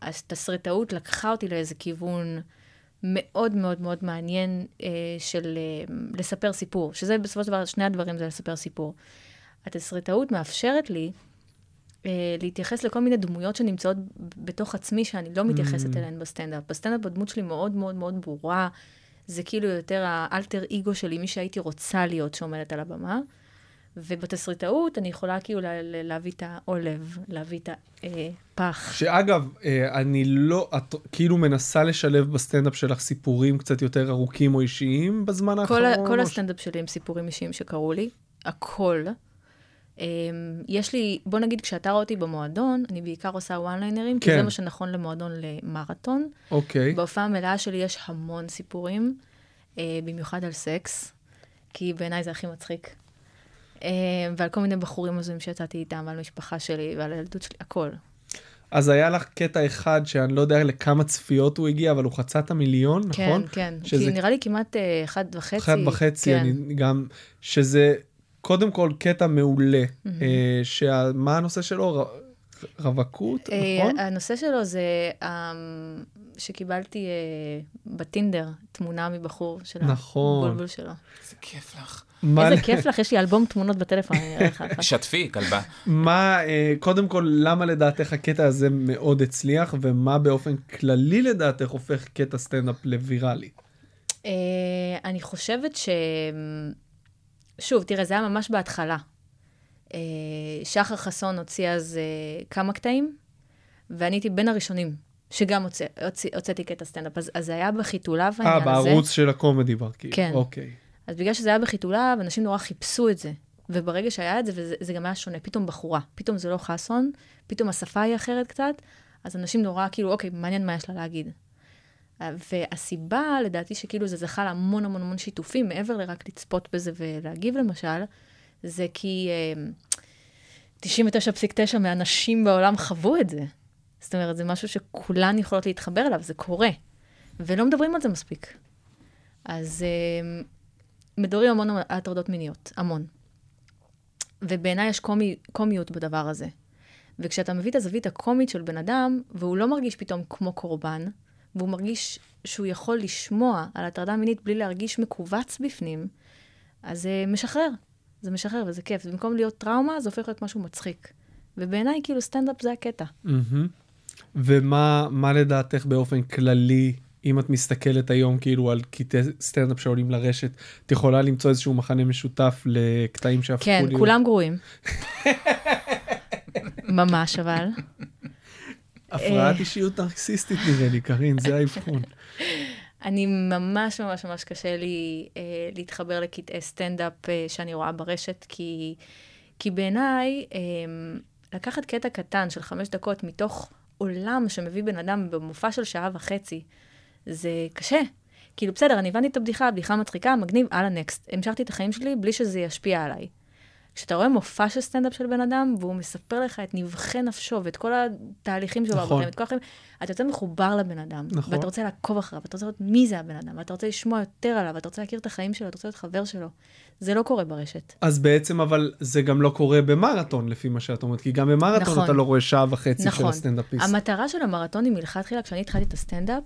אז תסריטאות לקחה אותי לאיזה כיוון מאוד מאוד מאוד מעניין אה, של אה, לספר סיפור, שזה בסופו של דבר, שני הדברים זה לספר סיפור. התסריטאות מאפשרת לי אה, להתייחס לכל מיני דמויות שנמצאות בתוך עצמי, שאני לא מתייחסת אליהן בסטנדאפ. בסטנדאפ הדמות שלי מאוד מאוד מאוד ברורה, זה כאילו יותר האלטר אגו שלי, מי שהייתי רוצה להיות שעומדת על הבמה. ובתסריטאות אני יכולה כאילו לה, לה- להביא את העלוב, להביא את הפח. שאגב, אה, אני לא, את כאילו מנסה לשלב בסטנדאפ שלך סיפורים קצת יותר ארוכים או אישיים בזמן כל, האחרון? כל ש- הסטנדאפ שלי הם סיפורים אישיים שקרו לי, הכל. Um, יש לי, בוא נגיד, כשאתה רואה אותי במועדון, אני בעיקר עושה וואן ליינרים, כי כן. זה מה שנכון למועדון למרתון. אוקיי. בהופעה המלאה שלי יש המון סיפורים, uh, במיוחד על סקס, כי בעיניי זה הכי מצחיק. Uh, ועל כל מיני בחורים הזויים שיצאתי איתם, ועל המשפחה שלי, ועל הילדות שלי, הכל. אז היה לך קטע אחד שאני לא יודע לכמה צפיות הוא הגיע, אבל הוא חצה את המיליון, נכון? כן, כן. שזה כי נראה לי כמעט uh, אחד וחצי. אחד וחצי, כן. אני גם, שזה קודם כל קטע מעולה, אה, שמה הנושא שלו? ר- רווקות, אה, נכון? הנושא שלו זה אה, שקיבלתי אה, בטינדר תמונה מבחור של נכון. הבולבול שלו. איזה כיף לך. מה- איזה כיף לך, יש לי אלבום תמונות בטלפון, אני אראה לך. שתפי, כלבה. מה, אה, קודם כל, למה לדעתך הקטע הזה מאוד הצליח, ומה באופן כללי לדעתך הופך קטע סטנדאפ לוויראלי? אה, אני חושבת ש... שוב, תראה, זה היה ממש בהתחלה. אה, שחר חסון הוציא אז אה, כמה קטעים, ואני הייתי בין הראשונים שגם הוצא- הוצאתי קטע סטנדאפ. אז אז זה היה בחיתוליו אה, העניין הזה. בערוץ של הקומדי בר, כאילו. כן. אוקיי. אז בגלל שזה היה בחיתוליו, אנשים נורא חיפשו את זה. וברגע שהיה את זה, וזה זה גם היה שונה, פתאום בחורה, פתאום זה לא חסון, פתאום השפה היא אחרת קצת, אז אנשים נורא כאילו, אוקיי, מעניין מה יש לה להגיד. והסיבה, לדעתי, שכאילו זה זכה להמון המון המון שיתופים, מעבר לרק לצפות בזה ולהגיב למשל, זה כי אה, 99.9 מהנשים בעולם חוו את זה. זאת אומרת, זה משהו שכולן יכולות להתחבר אליו, זה קורה. ולא מדברים על זה מספיק. אז אה, מדברים המון על הטרדות מיניות, המון. ובעיניי יש קומי, קומיות בדבר הזה. וכשאתה מביא את הזווית הקומית של בן אדם, והוא לא מרגיש פתאום כמו קורבן, והוא מרגיש שהוא יכול לשמוע על הטרדה מינית בלי להרגיש מכווץ בפנים, אז זה משחרר. זה משחרר וזה כיף. במקום להיות טראומה, זה הופך להיות משהו מצחיק. ובעיניי, כאילו, סטנדאפ זה הקטע. מהמם. ומה מה לדעתך באופן כללי, אם את מסתכלת היום כאילו על קטעי סטנדאפ שעולים לרשת, את יכולה למצוא איזשהו מחנה משותף לקטעים שהפכו כן, להיות... כולם גרועים. ממש, אבל. הפרעת אה. אישיות נרקסיסטית נראה לי, קארין, זה האבחון. אני ממש ממש ממש קשה לי אה, להתחבר לקטעי סטנדאפ אה, שאני רואה ברשת, כי, כי בעיניי, אה, לקחת קטע קטן של חמש דקות מתוך עולם שמביא בן אדם במופע של שעה וחצי, זה קשה. כאילו, בסדר, אני הבנתי את הבדיחה, הבדיחה מצחיקה, מגניב, הלאה, נקסט. המשכתי את החיים שלי בלי שזה ישפיע עליי. כשאתה רואה מופע של סטנדאפ של בן אדם, והוא מספר לך את נבכי נפשו ואת כל התהליכים שלו, נכון. בחיים, את כל החיים, אתה יוצא מחובר לבן אדם, נכון. ואתה רוצה לעקוב אחריו, ואתה רוצה לראות מי זה הבן אדם, ואתה רוצה לשמוע יותר עליו, ואתה רוצה להכיר את החיים שלו, אתה רוצה להיות חבר שלו. זה לא קורה ברשת. אז בעצם אבל זה גם לא קורה במרתון לפי מה שאת אומרת, כי גם במרתון נכון. אתה לא רואה שעה וחצי של נכון. הסטנדאפיסט. המטרה של המרתונים מלכתחילה, כשאני התחלתי את הסטנדאפ,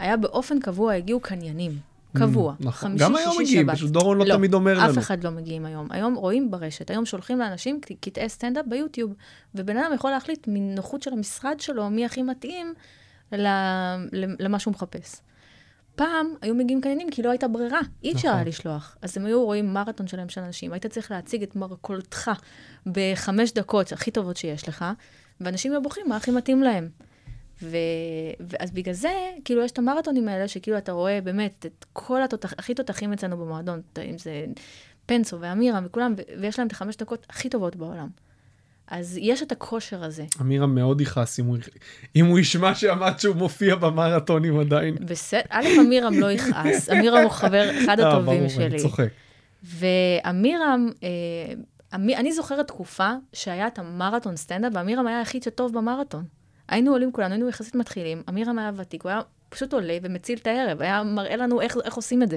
היה באופן קבוע, הגיעו קניינים. קבוע. נכון. חמישי, גם היום שישי, מגיעים, שבת. פשוט דורון לא תמיד אומר לנו. אף אחד לא מגיעים היום. היום רואים ברשת, היום שולחים לאנשים קטעי סטנדאפ ביוטיוב, ובן אדם יכול להחליט מנוחות של המשרד שלו, מי הכי מתאים למה שהוא מחפש. פעם היו מגיעים קניינים כי לא הייתה ברירה, אי אפשר נכון. היה לשלוח. אז הם היו רואים מרתון שלם של אנשים, היית צריך להציג את מרכולתך בחמש דקות הכי טובות שיש לך, ואנשים היו בוחרים מה הכי מתאים להם. ו... ואז בגלל זה, כאילו, יש את המרתונים האלה, שכאילו אתה רואה באמת את כל התותח... הכי תותחים אצלנו במועדון, אם זה פנסו ואמירה וכולם, ו... ויש להם את החמש דקות הכי טובות בעולם. אז יש את הכושר הזה. אמירם מאוד יכעס אם הוא- אם הוא ישמע שאמרת שהוא מופיע במרתונים עדיין. בסדר, א', אמירם לא יכעס, [LAUGHS] אמירם הוא חבר, אחד אה, הטובים שלי. אני צוחק. ואמירם, אה, אמי- אני זוכרת תקופה שהיה את המרתון סטנדאפ, ואמירם היה היחיד שטוב במרתון. היינו עולים כולנו, היינו יחסית מתחילים, אמירם היה ותיק, הוא היה פשוט עולה ומציל את הערב, היה מראה לנו איך, איך עושים את זה.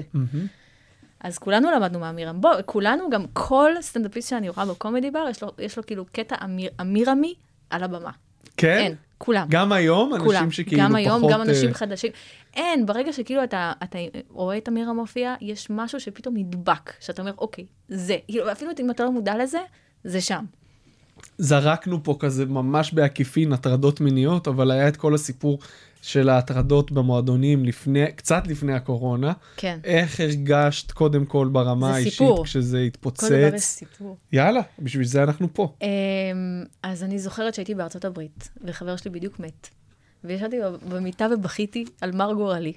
אז כולנו למדנו מאמירם. בוא, כולנו, גם כל סטנדאפיסט שאני רואה בקומדי בר, יש לו, יש לו כאילו קטע אמיר, אמירמי על הבמה. כן? אין, כולם. גם היום? כולם. אנשים שכאילו גם פחות... היום, גם אנשים אה, חדשים. אין, ברגע שכאילו אתה, אתה רואה את אמירה מופיע, יש משהו שפתאום נדבק, שאתה אומר, אוקיי, זה. כאילו, אפילו אם אתה לא מודע לזה, זה שם. זרקנו פה כזה ממש בעקיפין הטרדות מיניות, אבל היה את כל הסיפור של ההטרדות במועדונים לפני, קצת לפני הקורונה. כן. איך הרגשת קודם כל ברמה האישית סיפור. כשזה התפוצץ? כל דבר יש סיפור. יאללה, בשביל זה אנחנו פה. אמ, אז אני זוכרת שהייתי בארצות הברית, וחבר שלי בדיוק מת. וישבתי במיטה ובכיתי על מר גורלי.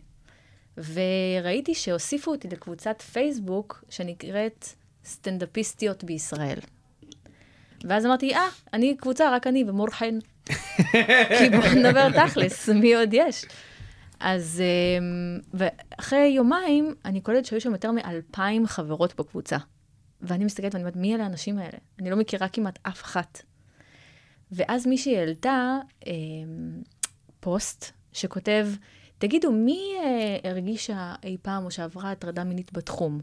וראיתי שהוסיפו אותי לקבוצת פייסבוק שנקראת סטנדאפיסטיות בישראל. ואז אמרתי, אה, אני קבוצה, רק אני ומורחן. כי בוא נדבר תכלס, מי עוד יש? אז אמ, ואחרי יומיים, אני קולטת שהיו שם יותר מאלפיים חברות בקבוצה. ואני מסתכלת ואני אומרת, מי אלה האנשים האלה? אני לא מכירה כמעט אף אחת. ואז מישהי העלתה אה, פוסט שכותב, תגידו, מי אה, הרגישה אי פעם או שעברה הטרדה מינית בתחום?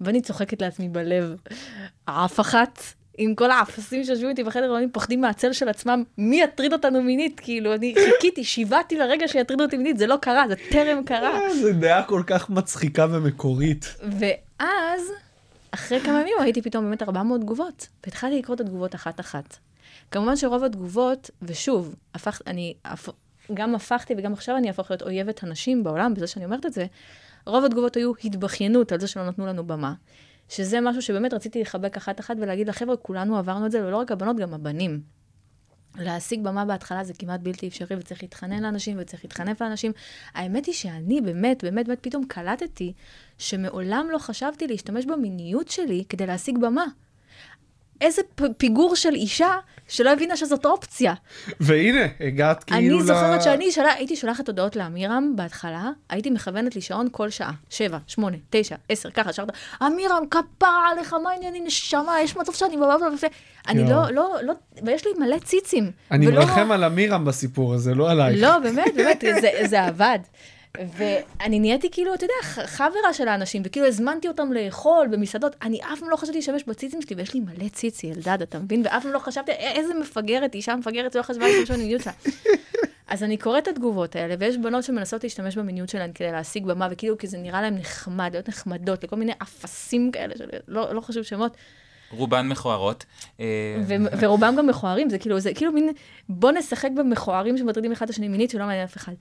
ואני צוחקת לעצמי בלב, אף אחת. עם כל האפסים שיושבים איתי בחדר, הם פוחדים מהצל של עצמם, מי יטריד אותנו מינית? כאילו, אני חיכיתי, שיוועתי לרגע שיטרידו אותי מינית, זה לא קרה, זה טרם קרה. אה, זו דעה כל כך מצחיקה ומקורית. ואז, אחרי כמה ימים ראיתי פתאום באמת 400 תגובות, והתחלתי לקרוא את התגובות אחת-אחת. כמובן שרוב התגובות, ושוב, הפך, אני הפ, גם הפכתי וגם עכשיו אני אהפוך להיות אויבת הנשים בעולם, בזה שאני אומרת את זה, רוב התגובות היו התבכיינות על זה שלא נתנו לנו במה. שזה משהו שבאמת רציתי לחבק אחת-אחת ולהגיד לחבר'ה, כולנו עברנו את זה, ולא רק הבנות, גם הבנים. להשיג במה בהתחלה זה כמעט בלתי אפשרי, וצריך להתחנן לאנשים, וצריך להתחנף לאנשים. האמת היא שאני באמת, באמת, באמת פתאום קלטתי שמעולם לא חשבתי להשתמש במיניות שלי כדי להשיג במה. איזה פיגור של אישה שלא הבינה שזאת אופציה. והנה, הגעת כאילו אני זוכרת שאני שלה, הייתי שולחת הודעות לאמירם בהתחלה, הייתי מכוונת לי שעון כל שעה, שבע, שמונה, תשע, עשר, ככה, שרת, אמירם, כפרה עליך, מה העניינים, נשמה, יש מצב שאני בבבלה ופה. אני. לא, לא, לא, ויש לי מלא ציצים. אני ולא- מרחם על אמירם בסיפור הזה, לא עלייך. לא, באמת, באמת, זה, זה עבד. ואני נהייתי כאילו, אתה יודע, חברה של האנשים, וכאילו הזמנתי אותם לאכול במסעדות. אני אף פעם לא חשבתי להשתמש בציצים שלי, ויש לי מלא ציצי, אלדד, אתה מבין? ואף פעם לא חשבתי, "א- איזה מפגרת, אישה מפגרת, שלא חשבה להשתמש במיניות שלה. [LAUGHS] אז אני קוראת את התגובות האלה, ויש בנות שמנסות להשתמש במיניות שלהן כדי להשיג במה, וכאילו, כי זה נראה להן נחמד, להיות נחמדות, לכל מיני אפסים כאלה, שלא לא חשוב שמות. רובן מכוערות. אה, ו- ורובם גם מכוערים, זה כאילו, זה כאילו מין, בוא נשחק במכוערים שמטרידים אחד את השני מינית, שלא מעניין אף אחד.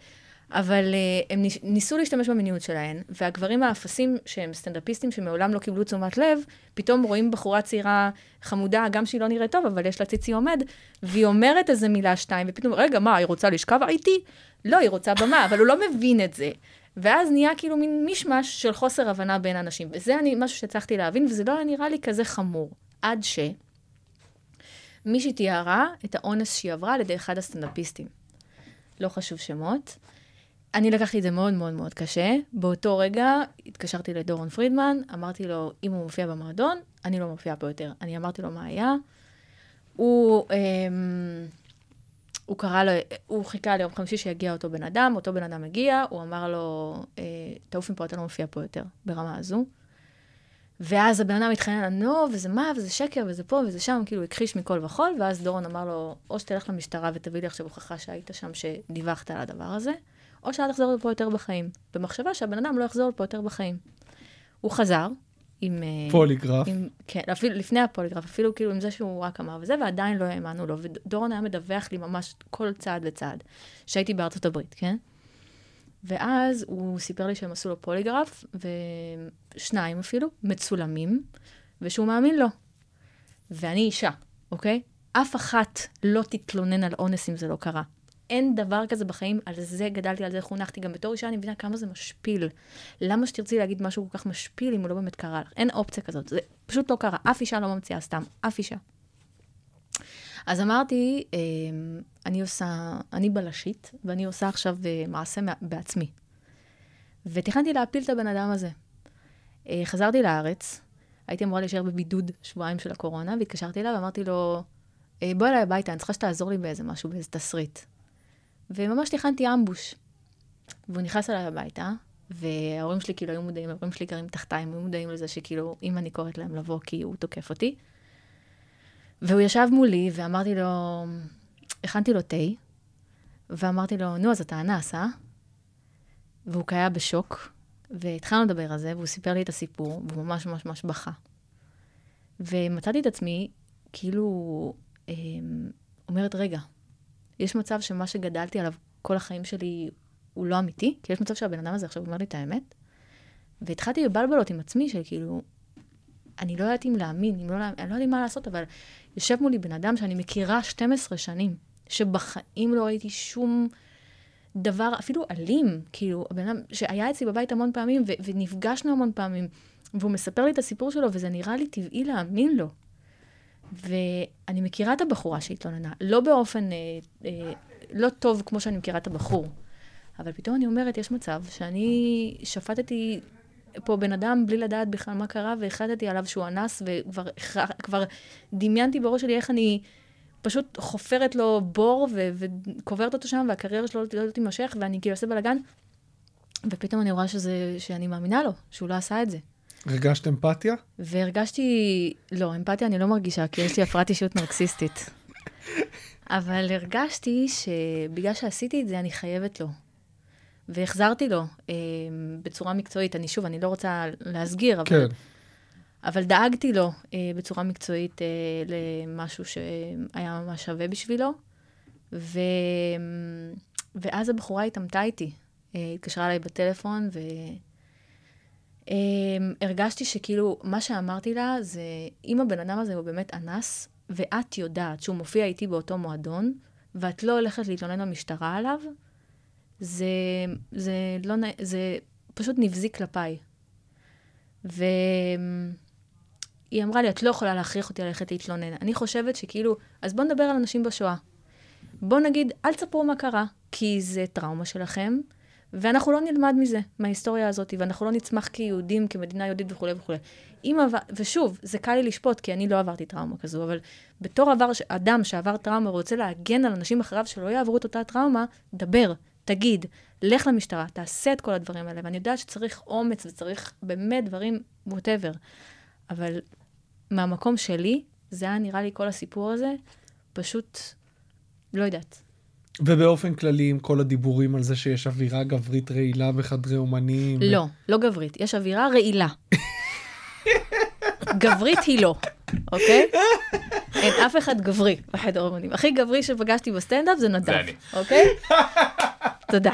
אבל uh, הם ניס- ניסו להשתמש במיניות שלהם, והגברים האפסים, שהם סטנדאפיסטים שמעולם לא קיבלו תשומת לב, פתאום רואים בחורה צעירה חמודה, גם שהיא לא נראית טוב, אבל יש לה ציצי עומד, והיא אומרת איזה מילה שתיים, ופתאום, רגע, מה, היא רוצה לשכב איתי? לא, היא רוצה במה, אבל הוא לא מבין את זה. ואז נהיה כאילו מין מישמש של חוסר הבנה בין אנשים. וזה אני, משהו שהצלחתי להבין, וזה לא נראה לי כזה חמור. עד ש... מישהי תיארה את האונס שהיא עברה על ידי אחד הסטנדאפיסטים. לא חשוב שמות. אני לקחתי את זה מאוד מאוד מאוד קשה. באותו רגע התקשרתי לדורון פרידמן, אמרתי לו, אם הוא מופיע במועדון, אני לא מופיעה פה יותר. אני אמרתי לו מה היה. הוא, אמ, הוא קרא לו, הוא חיכה ליום חמישי שיגיע אותו בן אדם, אותו בן אדם הגיע, הוא אמר לו, אה, תעוף מפה, אתה לא מופיע פה יותר, ברמה הזו. ואז הבן אדם התחנן לנו, וזה מה, וזה שקר, וזה פה, וזה שם, כאילו הכחיש מכל וכול, ואז דורון אמר לו, או שתלך למשטרה ותביא לי עכשיו הוכחה שהיית שם, שדיווחת על הדבר הזה, או שאל תחזור לפה יותר בחיים. במחשבה שהבן אדם לא יחזור לפה יותר בחיים. הוא חזר עם... אה, פוליגרף. עם, כן, אפילו לפני הפוליגרף, אפילו כאילו עם זה שהוא רק אמר וזה, ועדיין לא האמנו לו. ודורון היה מדווח לי ממש כל צעד וצעד, שהייתי בארצות הברית, כן? ואז הוא סיפר לי שהם עשו לו פוליגרף, ושניים אפילו, מצולמים, ושהוא מאמין לו. ואני אישה, אוקיי? אף אחת לא תתלונן על אונס אם זה לא קרה. אין דבר כזה בחיים, על זה גדלתי, על זה חונכתי. גם בתור אישה אני מבינה כמה זה משפיל. למה שתרצי להגיד משהו כל כך משפיל אם הוא לא באמת קרה לך? אין אופציה כזאת. זה פשוט לא קרה. אף אישה לא ממציאה סתם. אף אישה. אז אמרתי, אה, אני עושה, אני בלשית, ואני עושה עכשיו אה, מעשה מע- בעצמי. ותכננתי להפיל את הבן אדם הזה. אה, חזרתי לארץ, הייתי אמורה להישאר בבידוד שבועיים של הקורונה, והתקשרתי אליו ואמרתי לו, "אה, בוא אליי הביתה, אני צריכה שתעזור לי באיזה משהו, באיזה תסריט. וממש תכננתי אמבוש. והוא נכנס אליי הביתה, וההורים שלי כאילו היו מודעים, ההורים שלי גרים תחתיי, הם היו מודעים לזה שכאילו, אם אני קוראת להם לבוא כי הוא תוקף אותי. והוא ישב מולי, ואמרתי לו, הכנתי לו תה, ואמרתי לו, נו, אז אתה אנס, אה? והוא היה בשוק, והתחלנו לדבר על זה, והוא סיפר לי את הסיפור, והוא ממש ממש ממש בכה. ומצאתי את עצמי, כאילו, אמ, אומרת, רגע, יש מצב שמה שגדלתי עליו כל החיים שלי הוא לא אמיתי? כי יש מצב שהבן אדם הזה עכשיו אומר לי את האמת? והתחלתי לבלבלות עם עצמי, של כאילו, אני לא יודעת אם להאמין, אם לא אני לא יודעת מה לעשות, אבל יושב מולי בן אדם שאני מכירה 12 שנים, שבחיים לא ראיתי שום דבר, אפילו אלים, כאילו, הבן אדם שהיה אצלי בבית המון פעמים, ו- ונפגשנו המון פעמים, והוא מספר לי את הסיפור שלו, וזה נראה לי טבעי להאמין לו. ואני מכירה את הבחורה שהתלוננה, לא באופן אה, אה, לא טוב כמו שאני מכירה את הבחור, אבל פתאום אני אומרת, יש מצב שאני שפטתי פה בן אדם בלי לדעת בכלל מה קרה, והחלטתי עליו שהוא אנס, וכבר כבר דמיינתי בראש שלי איך אני פשוט חופרת לו בור ו- וקוברת אותו שם, והקריירה שלו לא תימשך, ואני כאילו עושה בלאגן, ופתאום אני רואה שזה, שאני מאמינה לו, שהוא לא עשה את זה. הרגשת אמפתיה? והרגשתי, לא, אמפתיה אני לא מרגישה, כי יש לי הפרעת אישיות נרקסיסטית. אבל הרגשתי שבגלל שעשיתי את זה, אני חייבת לו. והחזרתי לו אה, בצורה מקצועית. אני שוב, אני לא רוצה להסגיר, אבל, כן. אבל דאגתי לו אה, בצורה מקצועית אה, למשהו שהיה ממש שווה בשבילו. ו... ואז הבחורה התעמתה איתי. אה, התקשרה אליי בטלפון, ו... Um, הרגשתי שכאילו, מה שאמרתי לה זה, אם הבן אדם הזה הוא באמת אנס, ואת יודעת שהוא מופיע איתי באותו מועדון, ואת לא הולכת להתלונן במשטרה עליו, זה, זה, לא, זה פשוט נבזי כלפיי. והיא אמרה לי, את לא יכולה להכריח אותי ללכת להתלונן. אני חושבת שכאילו, אז בואו נדבר על אנשים בשואה. בואו נגיד, אל תספרו מה קרה, כי זה טראומה שלכם, ואנחנו לא נלמד מזה, מההיסטוריה הזאת, ואנחנו לא נצמח כיהודים, כמדינה יהודית וכולי וכולי. אם עבר, ושוב, זה קל לי לשפוט, כי אני לא עברתי טראומה כזו, אבל בתור עבר, אדם שעבר טראומה ורוצה להגן על אנשים אחריו שלא יעברו את אותה טראומה, דבר, תגיד, לך למשטרה, תעשה את כל הדברים האלה. ואני יודעת שצריך אומץ וצריך באמת דברים, ווטאבר. אבל מהמקום שלי, זה היה נראה לי כל הסיפור הזה, פשוט, לא יודעת. ובאופן כללי, עם כל הדיבורים על זה שיש אווירה גברית רעילה בחדרי אומנים. לא, לא גברית, יש אווירה רעילה. [LAUGHS] גברית היא לא, אוקיי? אין אף אחד גברי בחדר אומנים. הכי גברי שפגשתי בסטנדאפ זה נדב. אוקיי? תודה.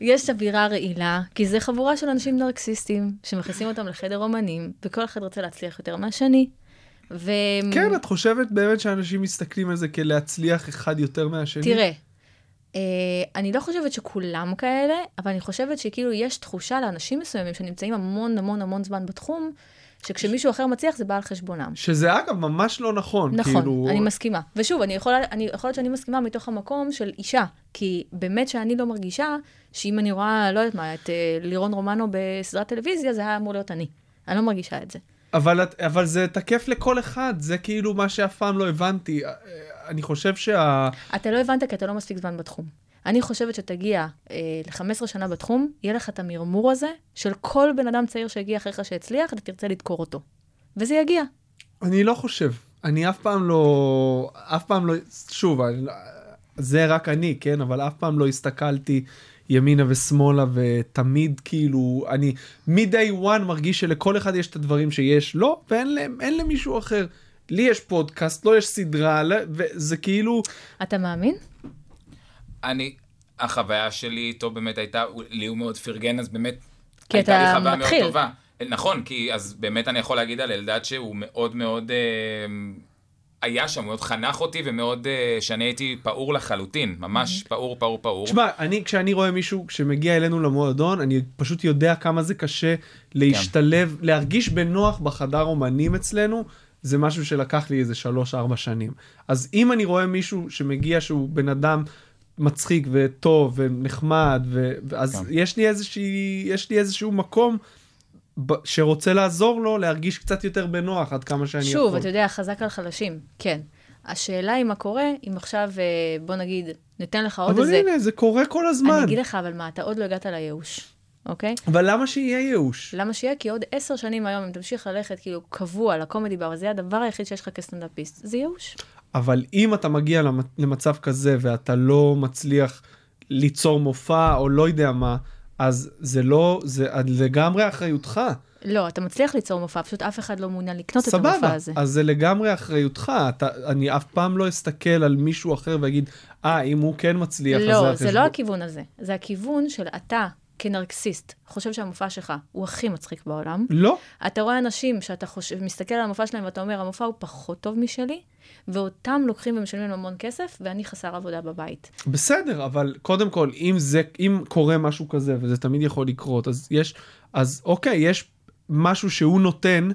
יש אווירה רעילה, כי זה חבורה של אנשים נרקסיסטים, שמכניסים אותם לחדר אומנים, וכל אחד רוצה להצליח יותר מהשני. ו... כן, את חושבת באמת שאנשים מסתכלים על זה כלהצליח אחד יותר מהשני? תראה, אה, אני לא חושבת שכולם כאלה, אבל אני חושבת שכאילו יש תחושה לאנשים מסוימים שנמצאים המון המון המון זמן בתחום, שכשמישהו אחר מצליח זה בא על חשבונם. שזה אגב ממש לא נכון. נכון, כאילו... אני מסכימה. ושוב, אני יכולה, אני, יכול להיות שאני מסכימה מתוך המקום של אישה, כי באמת שאני לא מרגישה שאם אני רואה, לא יודעת מה, את אה, לירון רומנו בסדרת טלוויזיה, זה היה אמור להיות אני. אני לא מרגישה את זה. אבל, אבל זה תקף לכל אחד, זה כאילו מה שאף פעם לא הבנתי. אה, אני חושב שה... אתה לא הבנת כי אתה לא מספיק זמן בתחום. אני חושבת שתגיע אה, ל-15 שנה בתחום, יהיה לך את המרמור הזה של כל בן אדם צעיר שהגיע אחריך שהצליח, אתה תרצה לדקור אותו. וזה יגיע. אני לא חושב. אני אף פעם לא... אף פעם לא... שוב, אני... לא- זה רק אני, כן? אבל אף פעם לא הסתכלתי ימינה ושמאלה, ותמיד כאילו, אני מ-day one מרגיש שלכל אחד יש את הדברים שיש לו, ואין להם, אין למישהו אחר. לי יש פודקאסט, לא יש סדרה, לא- וזה כאילו... אתה מאמין? אני, החוויה שלי איתו באמת הייתה, לי הוא מאוד פרגן, אז באמת, כי הייתה אתה לי חוויה מתחיל. מאוד טובה. נכון, כי אז באמת אני יכול להגיד על אלדד שהוא מאוד מאוד אה, היה שם, הוא מאוד חנך אותי ומאוד, אה, שאני הייתי פעור לחלוטין, ממש פעור, פעור, פעור. תשמע, אני, כשאני רואה מישהו שמגיע אלינו למועדון, אני פשוט יודע כמה זה קשה להשתלב, להרגיש בנוח בחדר אומנים אצלנו, זה משהו שלקח לי איזה שלוש-ארבע שנים. אז אם אני רואה מישהו שמגיע שהוא בן אדם מצחיק וטוב ונחמד, ו... אז כן. יש לי איזושהי, יש לי איזשהו מקום שרוצה לעזור לו להרגיש קצת יותר בנוח עד כמה שאני יכול. שוב, אתה יודע, חזק על חלשים, כן. השאלה היא מה קורה, אם עכשיו, אה, בוא נגיד, ניתן לך עוד אבל איזה... הנה, זה קורה כל הזמן. אני אגיד לך, אבל מה, אתה עוד לא הגעת לייאוש, אוקיי? אבל למה שיהיה ייאוש? למה שיהיה? כי עוד עשר שנים היום, אם תמשיך ללכת כאילו קבוע לקומדי בר, זה הדבר היחיד שיש לך כסטנדאפיסט, זה ייאוש. אבל אם אתה מגיע למ- למצב כזה ואתה לא מצליח ליצור מופע או לא יודע מה, אז זה לא, זה לגמרי אחריותך. לא, אתה מצליח ליצור מופע, פשוט אף אחד לא מעוניין לקנות את המופע סבבה, הזה. אז זה לגמרי אחריותך. אתה, אני אף פעם לא אסתכל על מישהו אחר ואגיד, אה, אם הוא כן מצליח, אז זה לא, החשבון. זה לא הכיוון הזה. זה הכיוון של אתה, כנרקסיסט, חושב שהמופע שלך הוא הכי מצחיק בעולם. לא, אתה רואה אנשים שאתה חושב, מסתכל על המופע שלהם ואתה אומר, המופע הוא פחות טוב משלי, ואותם לוקחים ומשלמים המון כסף, ואני חסר עבודה בבית. בסדר, אבל קודם כל, אם זה, אם קורה משהו כזה, וזה תמיד יכול לקרות, אז יש, אז אוקיי, יש משהו שהוא נותן,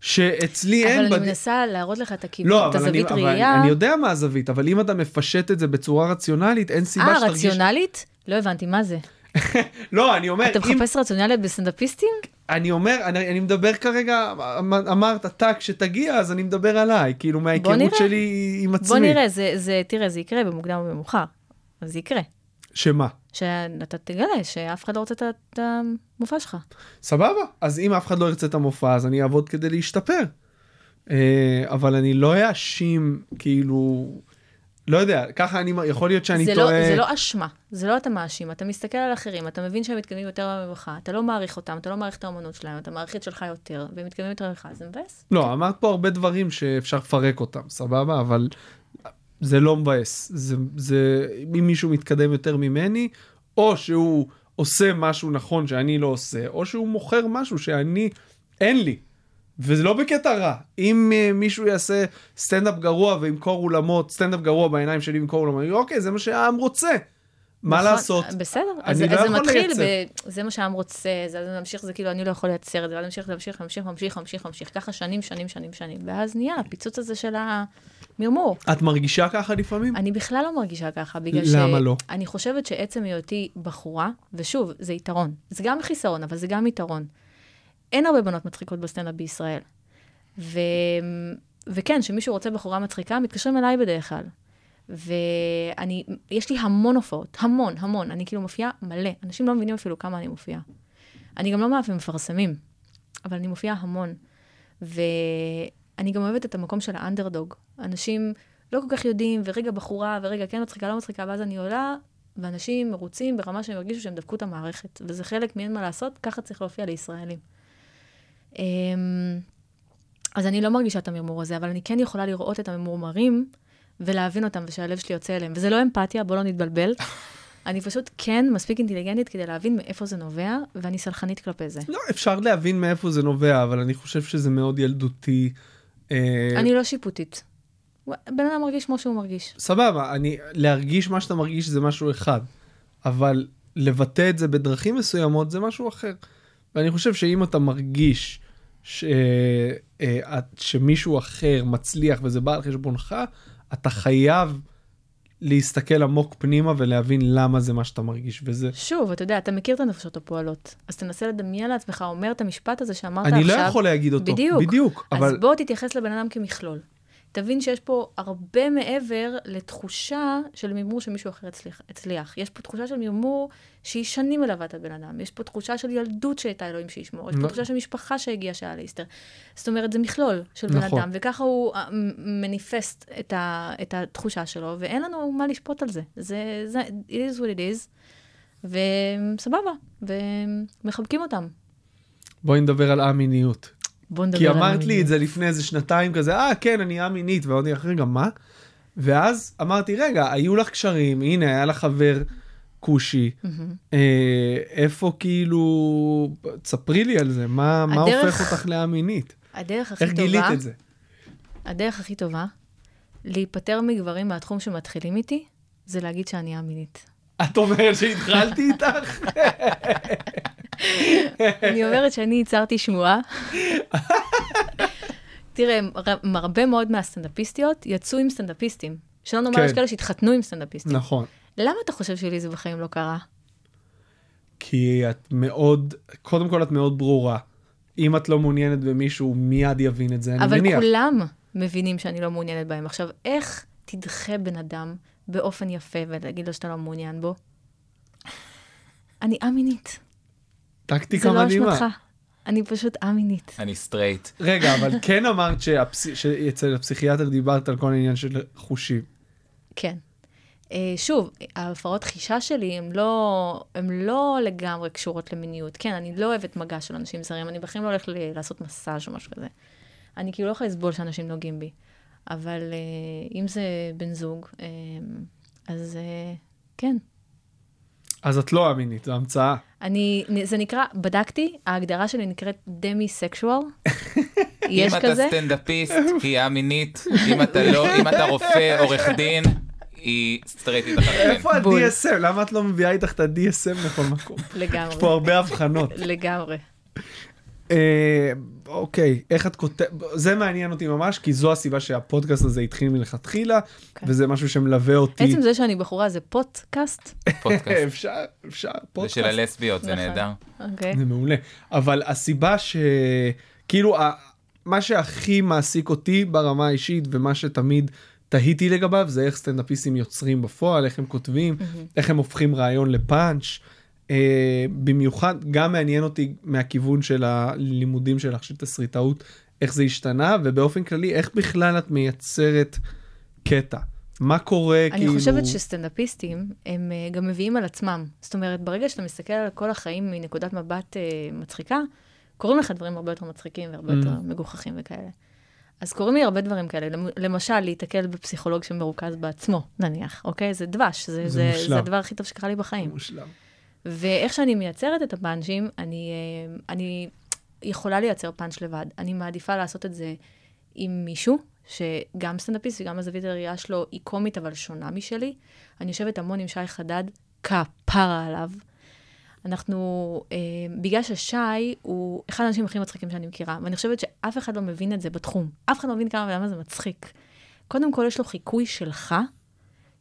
שאצלי אין... אבל אני בד- מנסה להראות לך את הכיוון, לא, את אני, הזווית אבל ראייה. אני יודע מה הזווית, אבל אם אתה מפשט את זה בצורה רציונלית, אין סיבה אה, שתרגיש... רציונלית? לא הבנתי, מה זה? לא, אני אומר, אתה. מחפש רציונליות בסטנדאפיסטים? אני אומר, אני, אני מדבר כרגע, אמ- אמרת, אתה כשתגיע, אז אני מדבר עליי, כאילו מההיכרות. שלי עם עצמי. בוא נראה, זה, זה, תראה, זה יקרה במוקדם או במאוחר. זה יקרה. שמה? שאתה תגלה שאף אחד לא רוצה את המופע שלך. סבבה, אז אם אף אחד לא ירצה את המופע, אז אני אעבוד כדי להשתפר. אה, אבל אני לא אאשים, כאילו, לא יודע, ככה אני, יכול להיות שאני זה, טועה. לא, זה לא אשמה, זה לא אתה מאשים, אתה מסתכל על אחרים, אתה מבין שהם מתקדמים יותר ממך, אתה לא מעריך אותם, אתה לא מעריך את האמנות שלהם, אתה מעריך את שלך יותר, והם מתקדמים יותר ממך, זה מבאס. לא, אמרת פה הרבה דברים שאפשר לפרק אותם, סבבה? אבל זה לא מבאס. זה, זה, אם מישהו מתקדם יותר ממני, או שהוא עושה משהו נכון שאני לא עושה, או שהוא מוכר משהו שאני, אין לי. וזה לא בקטע רע. אם uh, מישהו יעשה סטנדאפ גרוע וימכור אולמות, סטנדאפ גרוע בעיניים שלי וימכור אולמות, אני אוקיי, זה מה שהעם רוצה. מה נכון, לעשות? בסדר, אז, לא אז זה יכול מתחיל. ב... זה מה שהעם רוצה, זה זה ממשיך, זה כאילו, אני לא יכול לייצר את זה, ואז ממשיך, ממשיך, ממשיך, ממשיך, ממשיך, ממשיך, ככה שנים, שנים, שנים, שנים, ואז נהיה הפיצוץ הזה של המרמור. את מרגישה ככה לפעמים? אני בכלל לא מרגישה ככה, בגלל ש... למה לא? אני חושבת שעצם היותי בחורה, ושוב, זה יתרון. זה גם חיסרון, אבל זה גם יתרון. אין הרבה בנות מצחיקות בסטנדאפ בישראל. ו... וכן, כשמישהו רוצה בחורה מצחיקה, מתקשרים אליי בדרך כלל. ואני, יש לי המון הופעות, המון, המון. אני כאילו מופיעה מלא. אנשים לא מבינים אפילו כמה אני מופיעה. אני גם לא מאהבים מפרסמים, אבל אני מופיעה המון. ואני גם אוהבת את המקום של האנדרדוג. אנשים לא כל כך יודעים, ורגע בחורה, ורגע כן מצחיקה, לא מצחיקה, ואז אני עולה, ואנשים מרוצים ברמה שהם הרגישו שהם דפקו את המערכת. וזה חלק מאין מה לעשות, ככה צריך להופיע לישראלים. אמ, אז אני לא מרגישה את המרמור הזה, אבל אני כן יכולה לראות את הממורמרים ולהבין אותם, ושהלב שלי יוצא אליהם. וזה לא אמפתיה, בוא לא נתבלבל. [LAUGHS] אני פשוט כן מספיק אינטליגנטית כדי להבין מאיפה זה נובע, ואני סלחנית כלפי זה. לא, אפשר להבין מאיפה זה נובע, אבל אני חושב שזה מאוד ילדותי. אה, אני לא שיפוטית. בן אדם מרגיש כמו שהוא מרגיש. סבבה, אני, להרגיש מה שאתה מרגיש זה משהו אחד, אבל לבטא את זה בדרכים מסוימות זה משהו אחר. ואני חושב שאם אתה מרגיש ש, אה, את- שמישהו אחר מצליח וזה בא על חשבונך, אתה חייב להסתכל עמוק פנימה ולהבין למה זה מה שאתה מרגיש, וזה... שוב, אתה יודע, אתה מכיר את הנפשות הפועלות, אז תנסה לדמיין לעצמך אומר את המשפט הזה שאמרת אני עכשיו. לא יכול להגיד אותו, בדיוק. בדיוק, אז אבל בוא תתייחס לבן אדם כמכלול. תבין שיש פה הרבה מעבר לתחושה של מרמור שמישהו אחר הצליח. הצליח. יש פה תחושה של מרמור שהיא שנים מלווה את הבן אדם. יש פה תחושה של ילדות שהייתה אלוהים שישמור. יש פה לא. תחושה של משפחה שהגיעה שעה להסתר. זאת אומרת, זה מכלול של בן נכון. אדם, וככה הוא אה, מניפסט את, ה, את התחושה שלו, ואין לנו מה לשפוט על זה. זה, זה, it is what it is, וסבבה, ומחבקים אותם. בואי נדבר על א-מיניות. בוא נדבר כי על אמרת לי המיניות. את זה לפני איזה שנתיים כזה, אה כן, אני א-מינית, ואמרתי לך, רגע, מה? ואז אמרתי, רגע, היו לך קשרים, הנה, היה לך חבר כושי, אה, איפה כאילו, תספרי לי על זה, מה, הופך אותך א-מינית? הדרך הכי איך טובה, גילית את זה? הדרך הכי טובה, להיפטר מגברים מהתחום שמתחילים איתי, זה להגיד שאני א-מינית. את אומרת שהתחלתי איתך? [LAUGHS] אני אומרת שאני ייצרתי שמועה, תראה, הרבה מאוד מהסטנדאפיסטיות יצאו עם סטנדאפיסטים. שלא נאמר, כן. יש כאלה שהתחתנו עם סטנדאפיסטים. נכון. למה אתה חושב שלי זה בחיים לא קרה? כי את מאוד, קודם כל את מאוד ברורה. אם את לא מעוניינת במישהו, הוא מיד יבין את זה, אני אבל מניח. כולם מבינים שאני לא מעוניינת בהם. עכשיו, איך תדחה בן אדם באופן יפה ולהגיד לו שאתה לא מעוניין בו? אני א-מינית. זה טקטיקה לא מדהימה. אשמתך. אני פשוט א-מינית. אני סטרייט. רגע, אבל כן אמרת. שאצל הפסיכיאטר דיברת על כל העניין של חושים. כן. אה, שוב, ההפרעות חישה שלי הן לא, לא לגמרי קשורות למיניות. כן, אני לא אוהבת מגע של אנשים זרים, אני בחיים לא הולכת ל- לעשות מסאז' או משהו כזה. אני כאילו לא יכולה לסבול שאנשים נוגעים בי. אבל אה, אם זה בן זוג, אה, אז כן. אז את לא אמינית, זו המצאה. אני, זה נקרא, בדקתי, ההגדרה שלי נקראת דמי-סקשואל. [LAUGHS] יש אם אתה כזה? סטנדאפיסט, היא א-מינית, אם אתה לא, אם אתה רופא, עורך דין, היא סטרייטית לחלוטין. איפה. ה-DSM? למה את לא מביאה איתך את ה-DSM לכל מקום? יש לגמרי. פה הרבה הבחנות. לגמרי. אה, אוקיי, איך את כותבת, זה מעניין אותי ממש, כי זו הסיבה שהפודקאסט הזה התחיל מלכתחילה, כן. וזה משהו שמלווה אותי. עצם זה שאני בחורה זה פודקאסט. פודקאסט. [LAUGHS] אפשר, אפשר, זה פודקאסט. של הלסביות, זה נכון. נהדר. אוקיי. זה מעולה. אבל הסיבה ש... כאילו, ה- מה שהכי מעסיק אותי ברמה האישית, ומה שתמיד תהיתי לגביו, זה איך סטנדאפיסטים יוצרים בפועל, איך הם כותבים, איך הם הופכים רעיון לפאנץ'. אה, במיוחד, גם מעניין אותי מהכיוון של הלימודים שלך, של תסריטאות, איך זה השתנה, ובאופן כללי, איך בכלל את מייצרת קטע. מה קורה, אני כאילו... חושבת שסטנדאפיסטים, הם אה, גם מביאים על עצמם. זאת אומרת, ברגע שאתה מסתכל על כל החיים מנקודת מבט אה, מצחיקה, קורים לך דברים הרבה יותר מצחיקים והרבה Mm. יותר מגוחכים וכאלה. אז קורים לי הרבה דברים כאלה. למ- למשל, להיתקל בפסיכולוג שמרוכז בעצמו, נניח, אוקיי? זה דבש, זה, זה זה. זה הדבר הכי טוב שקרה לי בחיים. מושלם. ואיך שאני מייצרת את הפאנצ'ים, אני, אה, אני יכולה לייצר פאנץ' לבד. אני מעדיפה לעשות את זה עם מישהו, שגם סטנדאפיסט וגם הזווית הראייה שלו היא קומית, אבל שונה משלי. אני יושבת המון עם שי חדד, כפרה עליו. אנחנו, אה, בגלל ששי הוא אחד האנשים הכי מצחיקים שאני מכירה, ואני חושבת שאף אחד לא מבין את זה בתחום. אף אחד לא מבין כמה ולמה זה מצחיק. קודם כל, יש לו חיקוי שלך,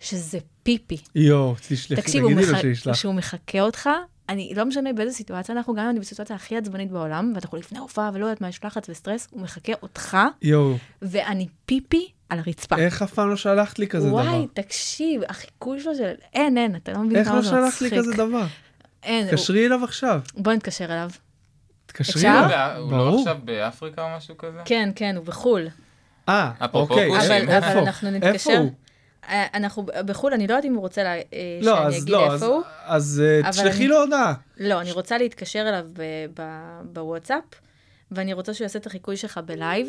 שזה פיפי. יואו, תשלחי, תקשיב, הוא תגידי לו מח... שישלח. שהוא מחקה אותך, אני לא משנה באיזה סיטואציה אנחנו, גם אם אני בסיטואציה הכי עצבנית בעולם, ואנחנו לפני הופעה ולא יודעת מה, יש לחץ וסטרס, הוא מחקה אותך, יואו, ואני פיפי על הרצפה. איך אף פעם לא שלחת לי כזה דבר? וואי, תקשיב, החיקוי שלו של... אין, אין, אתה לא מבין איך כמה לא זה שלחת מצחיק. לי כזה דבר? אין, הוא- תקשרי אליו עכשיו. בוא נתקשר אליו. תקשרי? אליו. בא- הוא לא. עכשיו באפריקה או משהו כזה? כן, כן, הוא בחו"ל. אה, אוקיי. איפה? אבל אנחנו איפה נתקשר. הוא? אה, אנחנו בחו"ל, אני לא יודעת אם הוא רוצה לה, אה, לא, שאני אז אגיד לא, אז- איפה הוא. אז אה, תשלחי לו הודעה. לא, אני רוצה להתקשר אליו ב- ב- בוואטסאפ, ואני רוצה שהוא יעשה את החיקוי שלך ב live,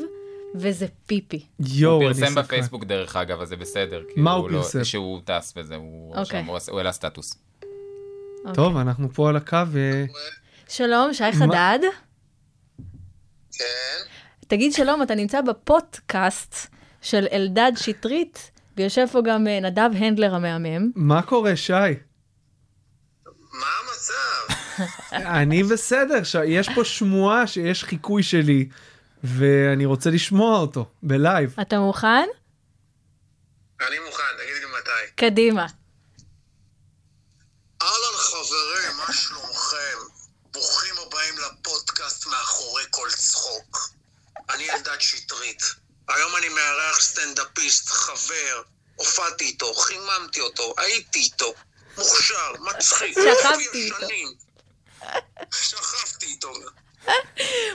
וזה פיפי. יואו, הוא פרסם סקרן. בפייסבוק דרך אגב, אז זה בסדר. כי מה הוא לא- פרסם? שהוא טס וזה, הוא אוקיי. שם, הוא העלה סטטוס. טוב, אנחנו פה על הקו. ו- שלום, שי חדד. כן, תגיד שלום, אתה נמצא בפודקאסט של אלדד שטרית, ויושב פה גם אה, נדב הנדלר המהמם. מה קורה, שי? מה המצב? [LAUGHS] אני בסדר, ש- יש פה שמועה שיש חיקוי שלי, ואני רוצה לשמוע אותו, בלייב. אתה מוכן? אני מוכן, תגיד לי מתי. קדימה. אהלן חברים, מה שלומכם? ברוכים הבאים לפודקאסט מאחורי כל צחוק. אני אלדד שטרית. היום אני מארח סטנדאפיסט, חבר, הופעתי איתו, חיממתי אותו, הייתי איתו, מוכשר, מצחיק, שכבתי איתו. שכבתי איתו.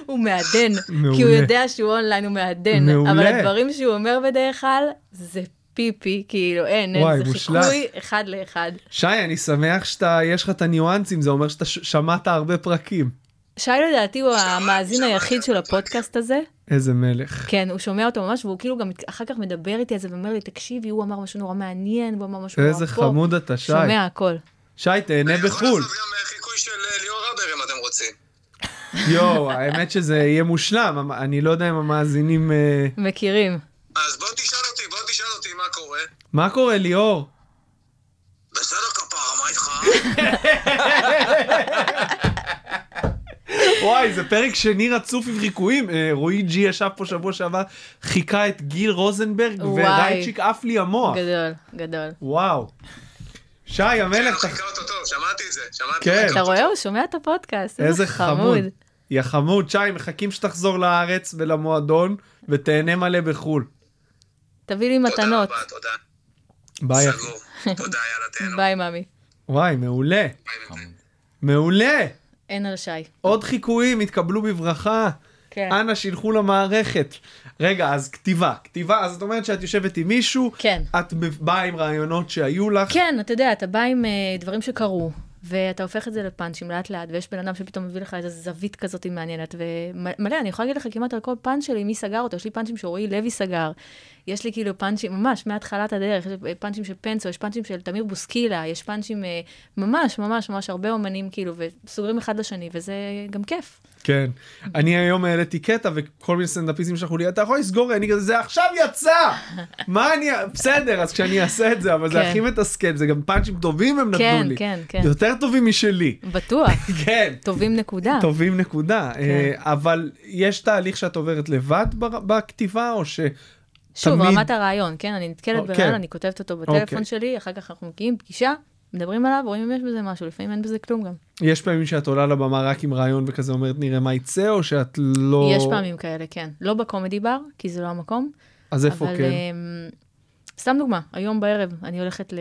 הוא מעדן, מעולה. כי הוא יודע שהוא אונליין, הוא מעדן. מעולה. אבל הדברים שהוא אומר בדרך כלל, זה פיפי, כאילו אין, אין, וואי, זה מושלם. חיקוי אחד לאחד. שי, אני שמח שאתה, יש לך את הניואנסים, זה אומר שאתה שמעת הרבה פרקים. שי לדעתי הוא המאזין היחיד של הפודקאסט הזה. איזה מלך. כן, הוא שומע אותו ממש, והוא כאילו גם אחר כך מדבר איתי על זה ואומר לי, תקשיבי, הוא אמר משהו נורא מעניין, הוא אמר משהו נורא פה. איזה חמוד אתה, שי. שומע הכל. שי, תהנה אני יכול בחו"ל. לעשות גם חיקוי של אה, ליאור הבר אם אתם רוצים. [LAUGHS] יואו, האמת שזה יהיה מושלם, אני לא יודע אם המאזינים... אה, מכירים. אז בוא תשאל אותי, בוא תשאל אותי מה קורה. מה קורה, ליאור? בסדר כפרה, מה איתך? [LAUGHS] וואי, זה פרק שני רצוף עם חיקויים. אה, רועי ג'י ישב פה שבוע שעבר, חיכה את גיל רוזנברג. ורייצ'יק עף לי המוח. גדול, גדול. וואו. שי המלך, חיכה אותו טוב, שמעתי את זה, שמעתי כן. אתה רואה? הוא שומע את הפודקאסט. איזה חמוד. יא חמוד, שי, מחכים שתחזור לארץ ולמועדון, ותהנה מלא בחו"ל. תביא לי תודה מתנות. רבה, תודה. ביי. סגור. תודה, יאללה, תהנו. [LAUGHS] ביי, ממי. וואי, מעולה. מעולה. אין על שי. עוד חיקויים יתקבלו בברכה. כן. אנא שילכו למערכת. רגע, אז כתיבה. כתיבה, אז את אומרת שאת יושבת עם מישהו, כן. את באה עם רעיונות שהיו לך. כן, אתה יודע, אתה בא עם אה, דברים שקרו, ואתה הופך את זה לפאנצ'ים לאט לאט, ויש בן אדם שפתאום מביא לך איזו זווית כזאת מעניינת, ומלא, אני יכולה להגיד לך כמעט על כל פאנץ' שלי, מי סגר אותו, יש לי פאנצ'ים שרועי לוי סגר, יש לי כאילו פאנצ'ים, ממש, מהתחלת הדרך, יש פאנצ'ים של פנסו, יש פאנצ'ים של תמיר בוסקילה, יש פאנצ'ים אה, ממש, ממש, ממש הרבה אומנים, כאילו, וסוגרים אחד לשני, וזה גם כיף. כן. אני היום העליתי קטע וכל מיני סטנדאפיסטים שלחו לי, אתה יכול לסגור, אני כזה, זה עכשיו יצא! [LAUGHS] מה אני, בסדר, אז כשאני אעשה את זה, אבל זה כן. הכי מתסכל, זה גם פאנצ'ים טובים הם כן, נתנו לי. כן, כן. יותר טובים משלי. בטוח, [LAUGHS] כן. טובים נקודה. טובים נקודה. כן. אה, אבל יש תהליך שאת עוברת לבד בכתיבה, או ש... שוב, תמיד- רמת הרעיון, כן? אני נתקלת אוקיי. ברעיון, אני כותבת אותו בטלפון אוקיי. שלי, אחר כך אנחנו מגיעים פגישה, מדברים עליו, רואים אם יש בזה משהו, לפעמים אין בזה כלום גם. יש פעמים שאת עולה לבמה רק עם רעיון וכזה אומרת נראה מה יצא, או שאת לא... יש פעמים כאלה, כן. לא בקומדי בר, כי זה לא המקום. אז איפה אבל, כן? סתם דוגמה, היום בערב אני הולכת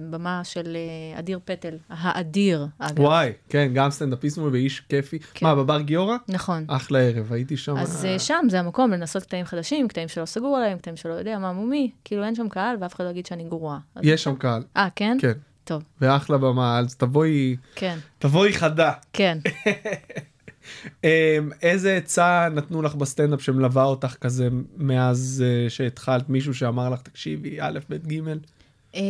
לבמה של אה, אדיר פטל, האדיר, אגב. וואי, כן, גם סטנדאפיסט ואיש כיפי. כן. מה, בבר גיורא? נכון. אחלה ערב, הייתי שם. אז אה, אה, שם זה המקום לנסות קטעים חדשים, קטעים שלא סגור עליהם, קטעים שלא יודע מה מומי, כאילו אין שם קהל ואף אחד לא יגיד שאני גרועה. יש שם קהל, אה, כן? כן. טוב, ואחלה במה, אז תבואי, כן, תבואי חדה. כן. [LAUGHS] אמ, איזה עצה נתנו לך בסטנדאפ שמלווה אותך כזה מאז אה, שהתחלת? מישהו שאמר לך, תקשיבי, א', ב', ג', אמ,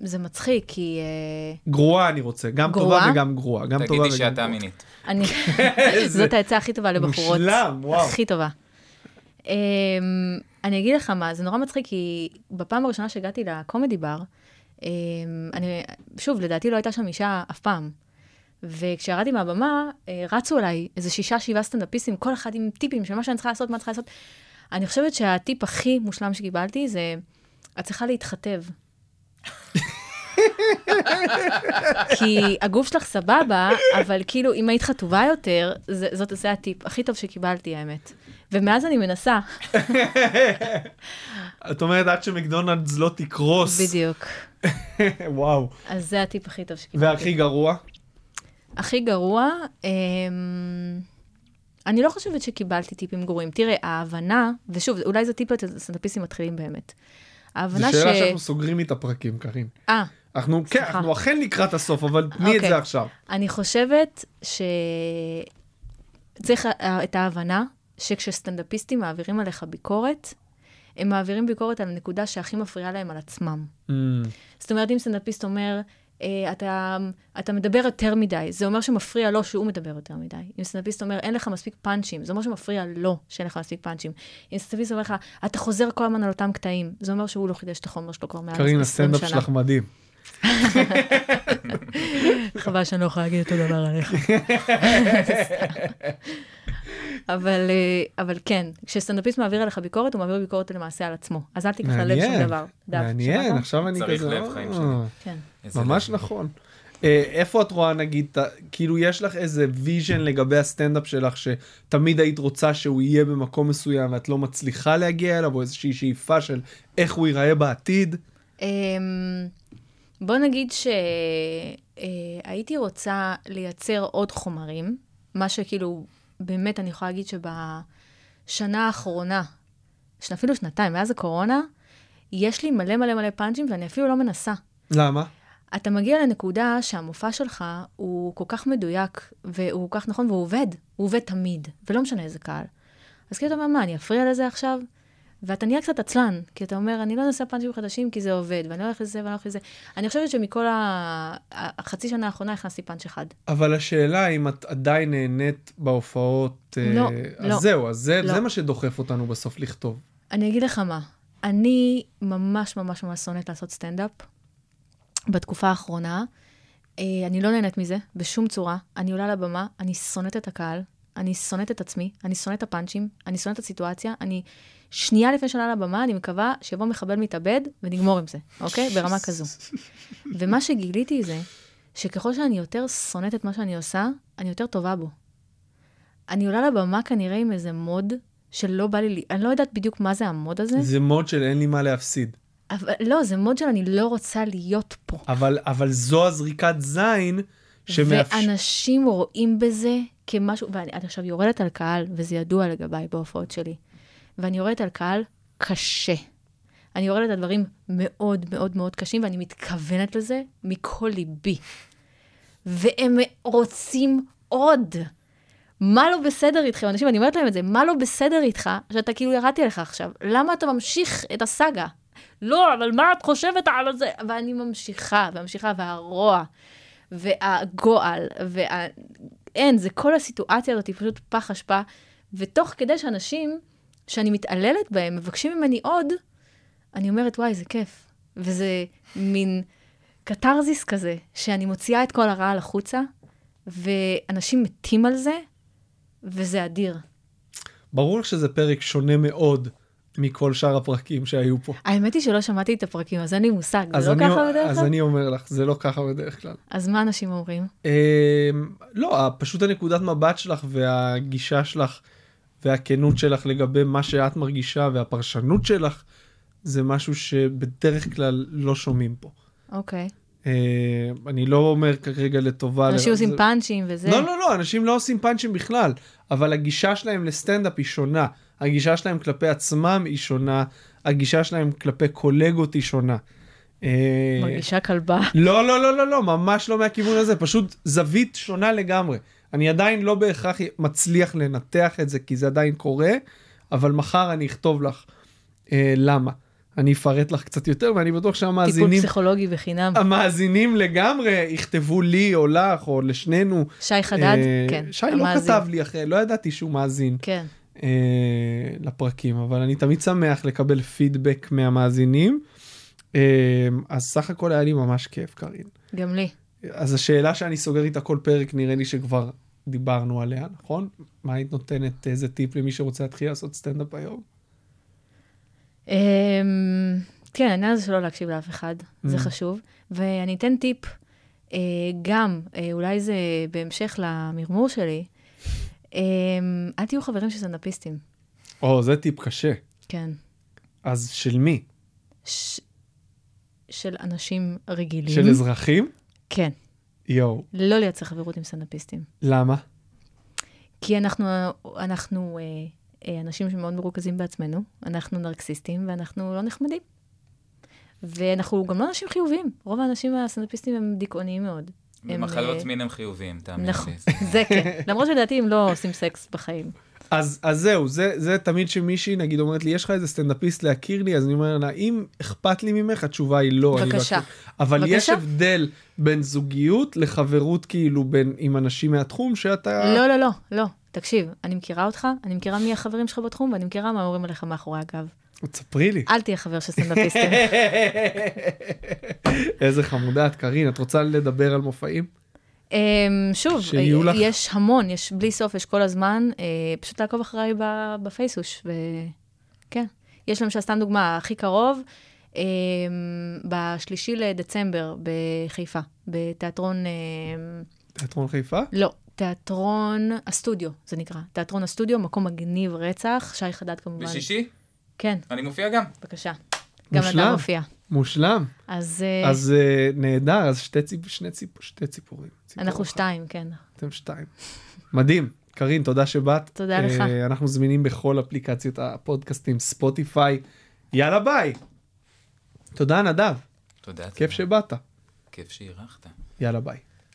זה מצחיק, כי אה, גרועה אני רוצה, גם טובה? וגם גרועה, גם תגידי שאתה. מינית. אני... [LAUGHS] זאת העצה הכי טובה לבחורות. מושלם, וואו. הכי טובה. Um, אני אגיד לך מה, זה נורא מצחיק, כי בפעם הראשונה שהגעתי לקומדי בר, אני, שוב, לדעתי לא הייתה שם אישה אף פעם. וכשירדתי מהבמה, אה, רצו אליי איזה שישה, שבעה סטנדאפיסטים, כל אחד עם טיפים של מה שאני צריכה לעשות, מה צריכה לעשות. אני חושבת שהטיפ הכי מושלם שקיבלתי זה, את צריכה להתחתב. כי הגוף שלך סבבה, אבל כאילו, אם היית חטובה יותר, זה, זאת, זה הטיפ הכי טוב שקיבלתי, האמת. ומאז אני מנסה, את אומרת עד שמקדונלדס לא תקרוס. בדיוק. וואו. אז זה הטיפ הכי טוב שקיבלתי. והכי גרוע? הכי גרוע, אמ, אני לא חושבת שקיבלתי טיפים גרועים. תראה, ההבנה, ושוב, אולי זה טיפ לסטנדאפיסטים מתחילים באמת. זו ההבנה ש... שאלה שאנחנו סוגרים את הפרקים, קארין. אה, אנחנו, כן, סליחה. אנחנו אכן לקראת הסוף, אבל תני את אוקיי. זה עכשיו. אני חושבת שצריך אה, את ההבנה שכשסטנדאפיסטים מעבירים עליך ביקורת, הם מעבירים ביקורת על הנקודה שהכי מפריעה להם על עצמם. Mm, זאת אומרת, אם סטנדאפיסט אומר, אתה, אתה מדבר יותר מדי, זה אומר שמפריע לו שהוא מדבר יותר מדי. אם סטנדאפיסט אומר, אין לך מספיק פאנצ'ים, זה אומר שמפריע לו שאין לך מספיק פאנצ'ים. אם סטנדאפיסט אומר לך, אתה חוזר כל הזמן על אותם קטעים, זה אומר שהוא לא חידש את החומר שלו כבר מעל 20 קארין, שנה. הסטנדאפ שלך מדהים. [LAUGHS] חבל שאני לא יכולה להגיד אותו דבר עליך. [LAUGHS] אבל, אה, אבל כן, כשסטנדאפיסט מעביר עליך ביקורת, הוא מעביר ביקורת למעשה על עצמו. אז אל תיקח ללב שום דבר. מעניין? עכשיו אני צריך כזה... לב, חיים אה, שלי. כן. ממש לב. נכון. אה, איפה את רואה נגיד, כאילו יש לך איזה vision לגבי הסטנדאפ שלך שתמיד היית רוצה שהוא יהיה במקום מסוים ואת לא מצליחה להגיע אליו, או איזושהי שאיפה של איך הוא ייראה בעתיד? בוא נגיד שהייתי רוצה לייצר עוד חומרים, מה שכאילו, באמת אני יכולה להגיד שבשנה האחרונה, ש- אפילו שנתיים, מאז הקורונה, יש לי מלא מלא מלא פאנצ'ים ואני אפילו לא מנסה. למה? אתה מגיע לנקודה שהמופע שלך הוא כל כך מדויק, והוא כל כך נכון, והוא עובד. הוא עובד תמיד, ולא משנה איזה קהל. אז כאילו אתה אומר, מה, אני אפריע לזה עכשיו? ואתה נהיה קצת עצלן, כי אתה אומר, אני לא אנסה פאנצ'ים חדשים כי זה עובד, ואני לא הולך לזה ואני לא הולך לזה. אני חושבת שמכל ה- החצי שנה האחרונה הכנסתי פאנץ' אחד. אבל השאלה אם את עדיין נהנית בהופעות, אה, לא, אז לא. זהו, אז זה, לא. זה מה שדוחף אותנו בסוף לכתוב. אני אגיד לך מה, אני ממש ממש ממש שונאת לעשות סטנדאפ בתקופה האחרונה, אה, אני לא נהנית מזה, בשום צורה. אני עולה לבמה, אני שונאת את הקהל, אני שונאת את עצמי, אני שונאת את הפאנצ'ים, אני שונאת את הסיטואציה, אני... שנייה לפני שעולה לבמה, אני מקווה שיבוא מחבל מתאבד ונגמור עם זה, אוקיי? ברמה כזו. ומה שגיליתי זה, שככל שאני יותר שונאת את מה שאני עושה, אני יותר טובה בו. אני עולה לבמה כנראה עם איזה מוד שלא בא לי, אני לא יודעת בדיוק מה זה המוד הזה, זה מוד של אין לי מה להפסיד. אבל לא, זה מוד של אני לא רוצה להיות פה. אבל, אבל זו הזריקת זין שמאפשר... ואנשים רואים בזה כמשהו, ואני אני עכשיו יורדת על קהל, וזה ידוע לגביי בהופעות שלי, ואני יורדת על קהל קשה. אני יורדת על דברים מאוד מאוד מאוד קשים, ואני מתכוונת לזה מכל ליבי. והם רוצים עוד. מה לא בסדר איתכם? אנשים, אני אומרת להם את זה, מה לא בסדר איתך שאתה כאילו ירדתי לך עכשיו? למה אתה ממשיך את הסאגה? לא, אבל מה את חושבת על זה? ואני ממשיכה, וממשיכה, והרוע, והגועל, וה... אין, זה כל הסיטואציה הזאת, היא פשוט פח אשפה. ותוך כדי שאנשים שאני מתעללת בהם מבקשים ממני עוד, אני אומרת, וואי, זה כיף. וזה מין קתרזיס כזה, שאני מוציאה את כל הרעל החוצה, ואנשים מתים על זה, וזה אדיר. ברור שזה פרק שונה מאוד מכל שאר הפרקים שהיו פה. האמת היא שלא שמעתי את הפרקים, אז אין לי מושג, אז זה לא אני- ככה בדרך אז כלל? אני אומר לך, זה לא ככה בדרך כלל. אז מה אנשים אומרים? אמ, לא, פשוט הנקודת מבט שלך והגישה שלך והכנות שלך לגבי מה שאת מרגישה והפרשנות שלך, זה משהו שבדרך כלל לא שומעים פה. אוקיי. אה, אני לא אומר כרגע לטובה. אנשים ל- עושים זה- פאנצ'ים וזה. לא, לא, לא, אנשים לא עושים פאנצ'ים בכלל, אבל הגישה שלהם לסטנדאפ היא שונה. הגישה שלהם כלפי עצמם היא שונה, הגישה שלהם כלפי קולגות היא שונה. אה, מרגישה כלבה. לא, לא, לא, לא, לא, ממש לא מהכיוון הזה, פשוט זווית שונה לגמרי. אני עדיין לא בהכרח מצליח לנתח את זה, כי זה עדיין קורה, אבל מחר אני אכתוב לך אה, למה. אני אפרט לך קצת יותר, ואני בטוח טיפול שהמאזינים, פסיכולוגי בחינם. המאזינים לגמרי יכתבו לי או לך או לשנינו. שי חדד, אה, כן. שי לא המאזין. כתב לי אחרי, לא ידעתי שהוא מאזין כן. אה, לפרקים, אבל אני תמיד שמח לקבל פידבק מהמאזינים. אה, אז סך הכל היה לי ממש כיף, קארין. גם לי. אז השאלה שאני סוגר איתה כל פרק, נראה לי שכבר דיברנו עליה, נכון? מה היית נותנת, איזה טיפ למי שרוצה להתחיל לעשות סטנדאפ היום? אמ, כן, העניין הזה שלא להקשיב לאף אחד, זה Mm. חשוב. ואני אתן טיפ, אה, גם, אה, אולי זה בהמשך למרמור שלי, אל תהיו חברים של סטנדאפיסטים. או, זה טיפ קשה. כן. אז של מי? ש- של אנשים רגילים. של אזרחים? כן. יואו. לא לייצר חברות עם סטנדאפיסטים. למה? כי אנחנו, אנחנו אה, אה, אנשים שמאוד מרוכזים בעצמנו, אנחנו נרקסיסטים ואנחנו לא נחמדים. ואנחנו גם לא אנשים חיוביים. רוב האנשים הסטנדאפיסטים הם דיכאוניים מאוד. הם, במחלות אה, מין הם חיוביים, תאמין נכון, לי. זה כן. למרות שלדעתי הם לא עושים סקס בחיים. אז, אז זהו, זה, זה תמיד שמישהי נגיד אומרת לי, יש לך איזה סטנדאפיסט להכיר לי? אז אני אומר לה, אם אכפת לי ממך, התשובה היא לא. אני לא בבקשה. אכיר." אבל בבקשה. יש הבדל בין זוגיות לחברות כאילו בין עם אנשים מהתחום שאתה... לא, לא, לא, לא. תקשיב, אני מכירה אותך, אני מכירה מי החברים שלך בתחום, ואני מכירה מה אומרים עליך מאחורי הגב. תספרי לי. אל תהיה חבר של סטנדאפיסטים. [LAUGHS] איזה חמודה את, קארין. את רוצה לדבר על מופעים? אמ, שוב, יש המון, יש בלי סוף, יש כל הזמן, אה, פשוט לעקוב אחריי בפייסוש, וכן. יש למשל, סתם דוגמה, הכי קרוב, אמ, בשלישי לדצמבר בחיפה, בתיאטרון, אמ, תיאטרון חיפה? לא, תיאטרון הסטודיו, זה נקרא. תיאטרון הסטודיו, מקום מגניב רצח, שי חדד כמובן. בשישי? כן, אני מופיע גם. בבקשה. גם אתה. מופיע. מושלם. אז אז אה, נהדר, אז שתי, ציפ... שני ציפ... שתי ציפורים. ציפור אנחנו אחת. שתיים, כן. אתם שתיים. מדהים. קארין, תודה שבאת. תודה לך. אה, אנחנו זמינים בכל אפליקציות הפודקאסטים, ספוטיפיי. יאללה ביי. תודה נדב, תודה. כיף תודה. שבאת. כיף שאירחת. יאללה ביי.